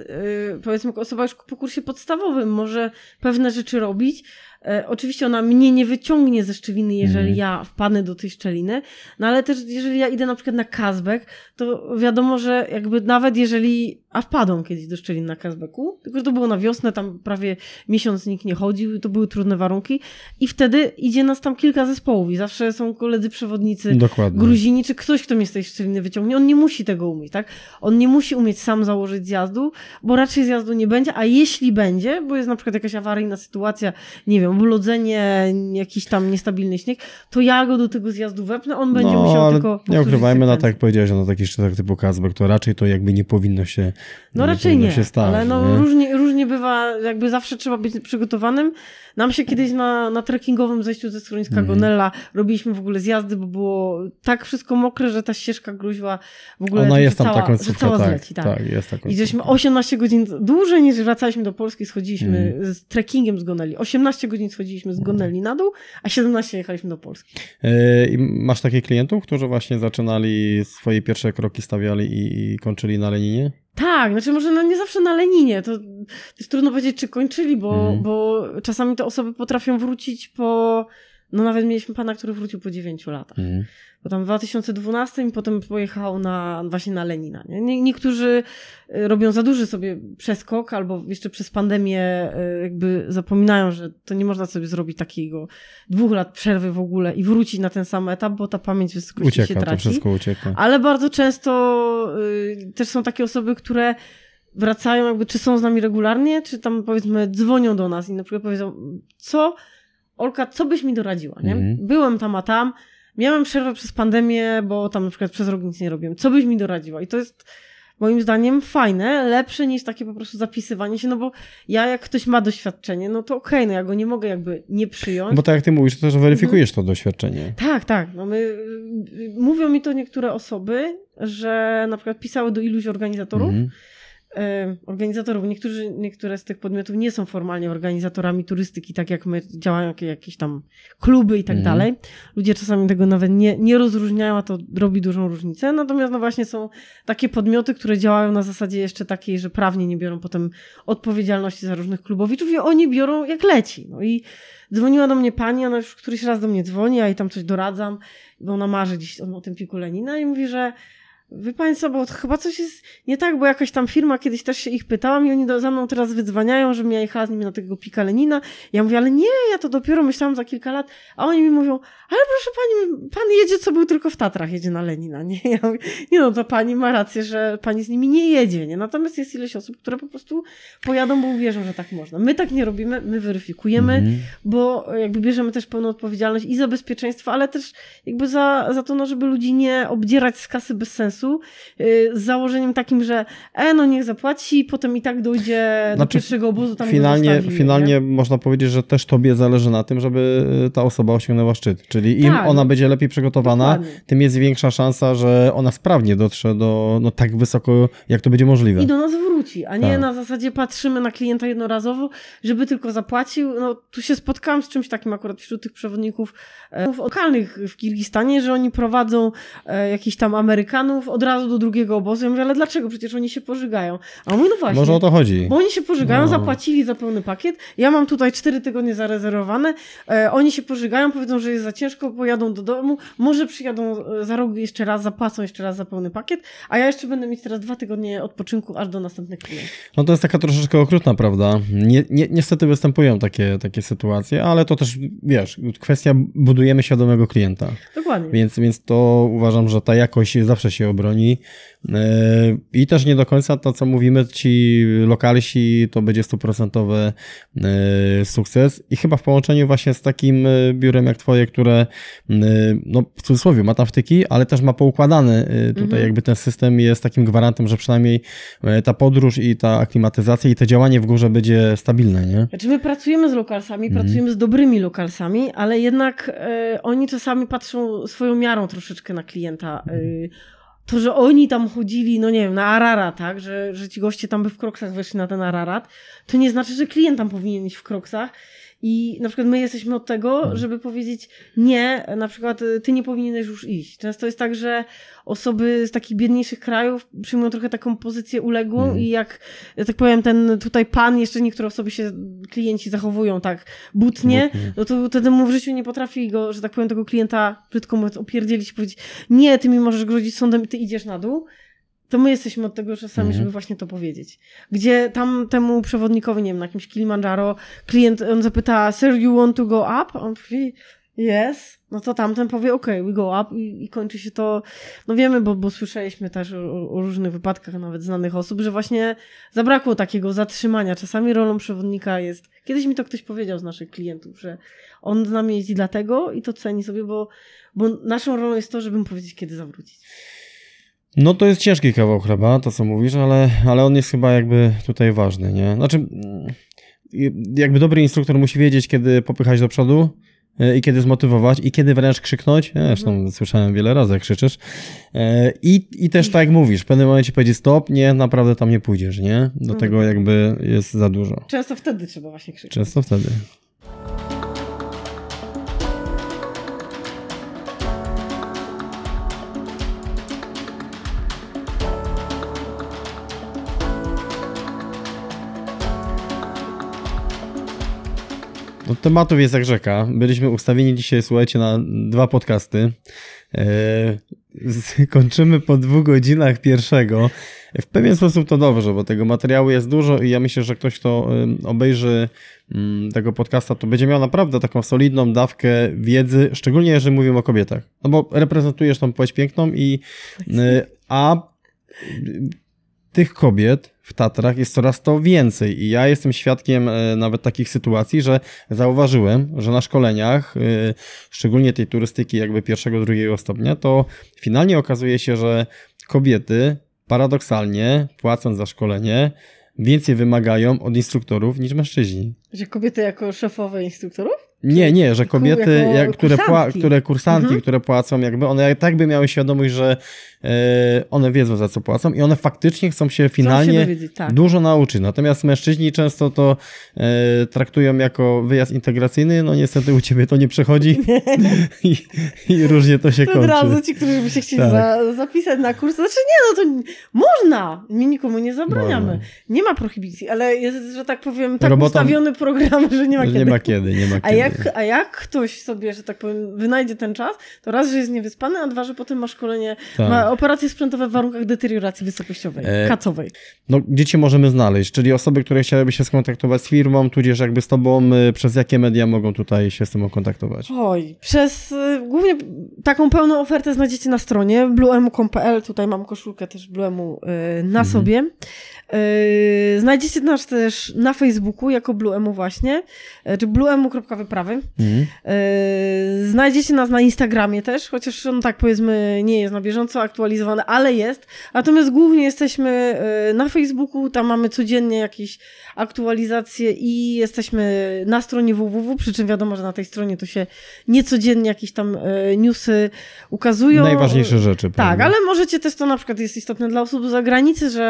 powiedzmy osoba już po kursie podstawowym może pewne rzeczy robić. E, oczywiście ona mnie nie wyciągnie ze szczeliny, jeżeli Mhm. ja wpadnę do tej szczeliny, no ale też jeżeli ja idę na przykład na Kazbek, to wiadomo, że jakby nawet jeżeli, a wpadłam kiedyś do szczelin na Kazbeku, tylko że to było na wiosnę, tam prawie miesiąc nikt nie chodził, to były trudne warunki i wtedy idzie nas tam kilka zespołów i zawsze są koledzy przewodnicy, Dokładnie. Gruzini, czy ktoś, kto mnie z tej szczeliny wyciągnie, on nie musi tego umieć, tak? On nie musi umieć sam założyć zjazdu, bo raczej zjazdu nie będzie, a jeśli będzie, bo jest na przykład jakaś awaryjna sytuacja, nie wiem, oblodzenie, jakiś tam niestabilny śnieg, to ja go do tego zjazdu wepnę, on będzie no, musiał tylko nie ukrywajmy, na tak sekwencję. jak powiedziałeś, na takich szczytach typu Kazbek, to raczej to jakby nie powinno się No raczej nie, się stać, ale no nie? różnie, różnie bywa, jakby zawsze trzeba być przygotowanym. Nam się kiedyś na, na trekkingowym zejściu ze schroniska Mhm. Gonella robiliśmy w ogóle zjazdy, bo było tak wszystko mokre, że ta ścieżka gruźła w ogóle, Ona jest tam cała, ta że końcówka, cała tak, zleci, tak. tak, jest ta I końcówka. żeśmy 18 godzin, dłużej niż wracaliśmy do Polski, schodziliśmy Mhm. z trekkingiem z Goneli. 18 godzin schodziliśmy z Goneli na dół, a 17 jechaliśmy do Polski. I masz takich klientów, którzy właśnie zaczynali swoje pierwsze kroki, stawiali i, i kończyli na Leninie? Tak, znaczy może no nie zawsze na Leninie, to jest trudno powiedzieć, czy kończyli, bo, Mhm. bo czasami te osoby potrafią wrócić po, no nawet mieliśmy pana, który wrócił po 9 latach. Mhm. Bo tam w 2012 i potem pojechał na, właśnie na Lenina. Nie? Nie, niektórzy y, robią za duży sobie przeskok, albo jeszcze przez pandemię y, jakby zapominają, że to nie można sobie zrobić takiego dwóch lat przerwy w ogóle i wrócić na ten sam etap, bo ta pamięć wysokości się Ucieka, to traci. wszystko ucieka. Ale bardzo często y, też są takie osoby, które wracają, jakby czy są z nami regularnie, czy tam powiedzmy dzwonią do nas i na przykład powiedzą, co, Olka, co byś mi doradziła, nie? Mhm. Byłem tam, a tam, miałem przerwę przez pandemię, bo tam na przykład przez rok nic nie robiłem. Co byś mi doradziła? I to jest moim zdaniem fajne, lepsze niż takie po prostu zapisywanie się, no bo ja jak ktoś ma doświadczenie, no to okej, no ja go nie mogę jakby nie przyjąć. Bo tak jak ty mówisz, to też weryfikujesz Mhm. to doświadczenie. Tak, tak. No my, y, mówią mi to niektóre osoby, że na przykład pisały do iluś organizatorów. Mhm. E, organizatorów. Niektórzy, niektóre z tych podmiotów nie są formalnie organizatorami turystyki, tak jak my działają jakie- jakieś tam kluby i tak Mhm. dalej. Ludzie czasami tego nawet nie, nie rozróżniają, a to robi dużą różnicę. Natomiast no właśnie są takie podmioty, które działają na zasadzie jeszcze takiej, że prawnie nie biorą potem odpowiedzialności za różnych klubowiczów i oni biorą jak leci. No i dzwoniła do mnie pani, ona już któryś raz do mnie dzwoni, ja jej tam coś doradzam, bo ona marzy gdzieś o, o tym piku Lenina i mówi, że Wy Państwo, bo chyba coś jest nie tak, bo jakaś tam firma, kiedyś też się ich pytałam i oni do, za mną teraz wydzwaniają, żebym ja jechała z nimi na tego pika Lenina. Ja mówię, ale nie, ja to dopiero myślałam za kilka lat, a oni mi mówią, ale proszę Pani, Pan jedzie, co był tylko w Tatrach, jedzie na Lenina, nie? Ja mówię, nie no, to Pani ma rację, że Pani z nimi nie jedzie, nie? Natomiast jest ileś osób, które po prostu pojadą, bo uwierzą, że tak można. My tak nie robimy, my weryfikujemy, Mhm. bo jakby bierzemy też pełną odpowiedzialność i za bezpieczeństwo, ale też jakby za, za to, no, żeby ludzi nie obdzierać z kasy bez sensu, yy, z założeniem takim, że e, no niech zapłaci, potem i tak dojdzie do Znaczy, pierwszego obozu, tam Finalnie, finalnie nie? można powiedzieć, że też tobie zależy na tym, żeby y, ta osoba osiągnęła szczyt. Czyli im Tak. ona będzie lepiej przygotowana, Dokładnie. tym jest większa szansa, że ona sprawnie dotrze do no, tak wysoko, jak to będzie możliwe. I do nas wróci, a nie Tak. na zasadzie patrzymy na klienta jednorazowo, żeby tylko zapłacił. No, tu się spotkałam z czymś takim akurat wśród tych przewodników e, lokalnych w Kirgistanie, że oni prowadzą e, jakichś tam Amerykanów od razu do drugiego obozu. Ja mówię, ale dlaczego? Przecież oni się pożygają. A on mówi, no właśnie. Może o to chodzi. Bo oni się pożygają, No. zapłacili za pełny pakiet. Ja mam tutaj cztery tygodnie zarezerwowane. E, oni się pożygają, powiedzą, że jest za ciężko, pojadą do domu. Może przyjadą e, za rok jeszcze raz, zapłacą jeszcze raz za pełny pakiet. A ja jeszcze będę mieć teraz dwa tygodnie odpoczynku aż do następnych klientów. No to jest taka troszeczkę okrutna, prawda? Nie, nie, niestety występują takie, takie sytuacje, ale to też, wiesz, kwestia budujemy świadomego klienta. Dokładnie. Więc, więc to uważam, że ta jakość zawsze się broni. E, I też nie do końca to, co mówimy, ci lokalsi, to będzie stuprocentowy e, sukces. I chyba w połączeniu właśnie z takim e, biurem jak twoje, które, no w cudzysłowie, ma tam wtyki, ale też ma poukładany tutaj mhm. jakby ten system jest takim gwarantem, że przynajmniej ta podróż i ta aklimatyzacja i to działanie w górze będzie stabilne, nie? Znaczy my pracujemy z lokalsami, mhm. pracujemy z dobrymi lokalsami, ale jednak e, oni czasami patrzą swoją miarą troszeczkę na klienta. E, to, że oni tam chodzili, no nie wiem, na Ararat, tak, że, że ci goście tam by w kroksach weszli na ten Ararat, to nie znaczy, że klient tam powinien iść w kroksach. I na przykład my jesteśmy od tego, mhm. żeby powiedzieć nie, na przykład y, ty nie powinieneś już iść. Często jest tak, że osoby z takich biedniejszych krajów przyjmują trochę taką pozycję uległą mm. i jak, ja tak powiem, ten tutaj pan, jeszcze niektóre osoby się, klienci zachowują tak butnie, butnie. no to wtedy mu w życiu nie potrafi go, że tak powiem, tego klienta brzydko mówiąc opierdzielić i powiedzieć nie, ty mi możesz grozić sądem i ty idziesz na dół to my jesteśmy od tego czasami, mhm. żeby właśnie to powiedzieć. Gdzie tam temu przewodnikowi, nie wiem, na jakimś Kilimandżaro, klient, on zapyta, sir, you want to go up? On mówi, yes. No to tamten powie, ok, we go up i, i kończy się to, no wiemy, bo, bo słyszeliśmy też o, o, różnych wypadkach nawet znanych osób, że właśnie zabrakło takiego zatrzymania. Czasami rolą przewodnika jest, kiedyś mi to ktoś powiedział z naszych klientów, że on z nami jeździ dlatego i to ceni sobie, bo, bo naszą rolą jest to, żeby mu powiedzieć, kiedy zawrócić. No to jest ciężki kawał chleba, to co mówisz, ale, ale on jest chyba jakby tutaj ważny, nie? Znaczy, mm, jakby dobry instruktor musi wiedzieć, kiedy popychać do przodu e, i kiedy zmotywować i kiedy wręcz krzyknąć. Ja zresztą mhm. słyszałem wiele razy, jak krzyczysz. E, I, I też tak jak mówisz, w pewnym momencie powiedzieć stop, nie, naprawdę tam nie pójdziesz, nie? Do mhm. tego jakby jest za dużo. Często wtedy trzeba właśnie krzyczeć. Często wtedy. No, tematów jest jak rzeka. Byliśmy ustawieni dzisiaj, słuchajcie, na dwa podcasty. Eee, kończymy po dwóch godzinach pierwszego. W pewien sposób to dobrze, bo tego materiału jest dużo i ja myślę, że ktoś, kto obejrzy mm, tego podcasta, to będzie miał naprawdę taką solidną dawkę wiedzy, szczególnie jeżeli mówimy o kobietach. No bo reprezentujesz tą płeć piękną i e, a tych kobiet w Tatrach jest coraz to więcej i ja jestem świadkiem e, nawet takich sytuacji, że zauważyłem, że na szkoleniach, e, szczególnie tej turystyki jakby pierwszego, drugiego stopnia, to finalnie okazuje się, że kobiety paradoksalnie, płacąc za szkolenie, więcej wymagają od instruktorów niż mężczyźni. Że kobiety jako szefowe instruktorów? Nie, nie, że kobiety, jak, które, kursantki. które kursantki, mhm. które płacą, jakby one tak by miały świadomość, że e, one wiedzą za co płacą i one faktycznie chcą się finalnie chcą się tak. dużo nauczyć. Natomiast mężczyźni często to e, traktują jako wyjazd integracyjny, no niestety u ciebie to nie przechodzi I, I, różnie to się to kończy. Od razu ci, którzy by się chcieli tak. za, zapisać na kurs, znaczy nie, no to można, my nikomu nie zabraniamy. Nie ma prohibicji, ale jest, że tak powiem, tak Robota... ustawiony program, że nie ma kiedy. Nie ma kiedy, nie ma kiedy jak, a jak ktoś sobie, że tak powiem, wynajdzie ten czas, to raz, że jest niewyspany, a dwa, że potem ma szkolenie, tak. ma operacje sprzętowe w warunkach deterioracji wysokościowej, e, kacowej. No, gdzie cię możemy znaleźć? Czyli osoby, które chciałyby się skontaktować z firmą, tudzież jakby z tobą, y, przez jakie media mogą tutaj się z tym kontaktować? Oj, przez y, głównie taką pełną ofertę znajdziecie na stronie bluemu.pl, tutaj mam koszulkę też bluemu y, na mhm. sobie. Yy, znajdziecie nas też na Facebooku jako Bluemu właśnie, yy, czy bluemu.wyprawy. Mhm. Yy, znajdziecie nas na Instagramie też, chociaż on tak powiedzmy nie jest na bieżąco aktualizowany, ale jest. Natomiast głównie jesteśmy na Facebooku, tam mamy codziennie jakieś aktualizacje i jesteśmy na stronie www, przy czym wiadomo, że na tej stronie to się niecodziennie jakieś tam newsy ukazują. Najważniejsze rzeczy. Tak, prawda? ale możecie też to na przykład jest istotne dla osób z zagranicy, że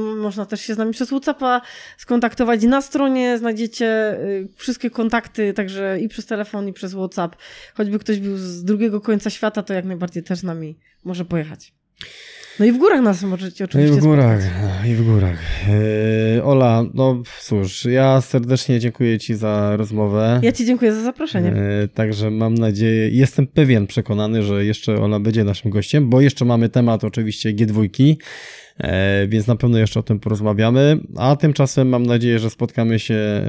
można też się z nami przez WhatsAppa skontaktować. Na stronie znajdziecie y, wszystkie kontakty, także i przez telefon, i przez WhatsApp. Choćby ktoś był z drugiego końca świata, to jak najbardziej też z nami może pojechać. No i w górach nas możecie oczywiście No i w górach, i w górach. Yy, Ola, no cóż, ja serdecznie dziękuję Ci za rozmowę. Ja Ci dziękuję za zaproszenie. Yy, także mam nadzieję, jestem pewien, przekonany, że jeszcze Ola będzie naszym gościem, bo jeszcze mamy temat oczywiście G2. E, więc na pewno jeszcze o tym porozmawiamy. A tymczasem mam nadzieję, że spotkamy się e,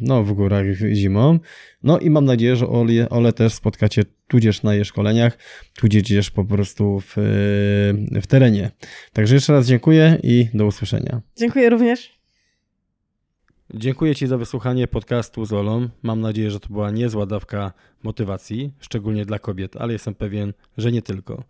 no, w górach zimą. No i mam nadzieję, że Ole, Ole też spotkacie tudzież na jej szkoleniach, tudzież po prostu w, e, w terenie. Także jeszcze raz dziękuję i do usłyszenia. Dziękuję również. Dziękuję Ci za wysłuchanie podcastu z Olą. Mam nadzieję, że to była niezła dawka motywacji, szczególnie dla kobiet, ale jestem pewien, że nie tylko.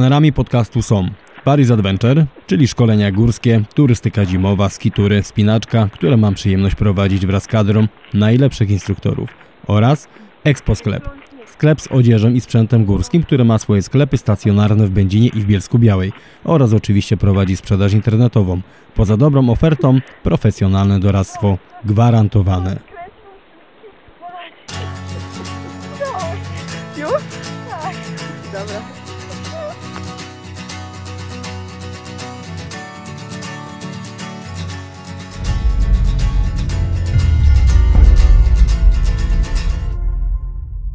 Partnerami podcastu są Paris Adventure, czyli szkolenia górskie, turystyka zimowa, skitury, spinaczka, które mam przyjemność prowadzić wraz z kadrą najlepszych instruktorów oraz Expo Sklep. Sklep z odzieżą i sprzętem górskim, który ma swoje sklepy stacjonarne w Będzinie i w Bielsku Białej oraz oczywiście prowadzi sprzedaż internetową. Poza dobrą ofertą, profesjonalne doradztwo gwarantowane.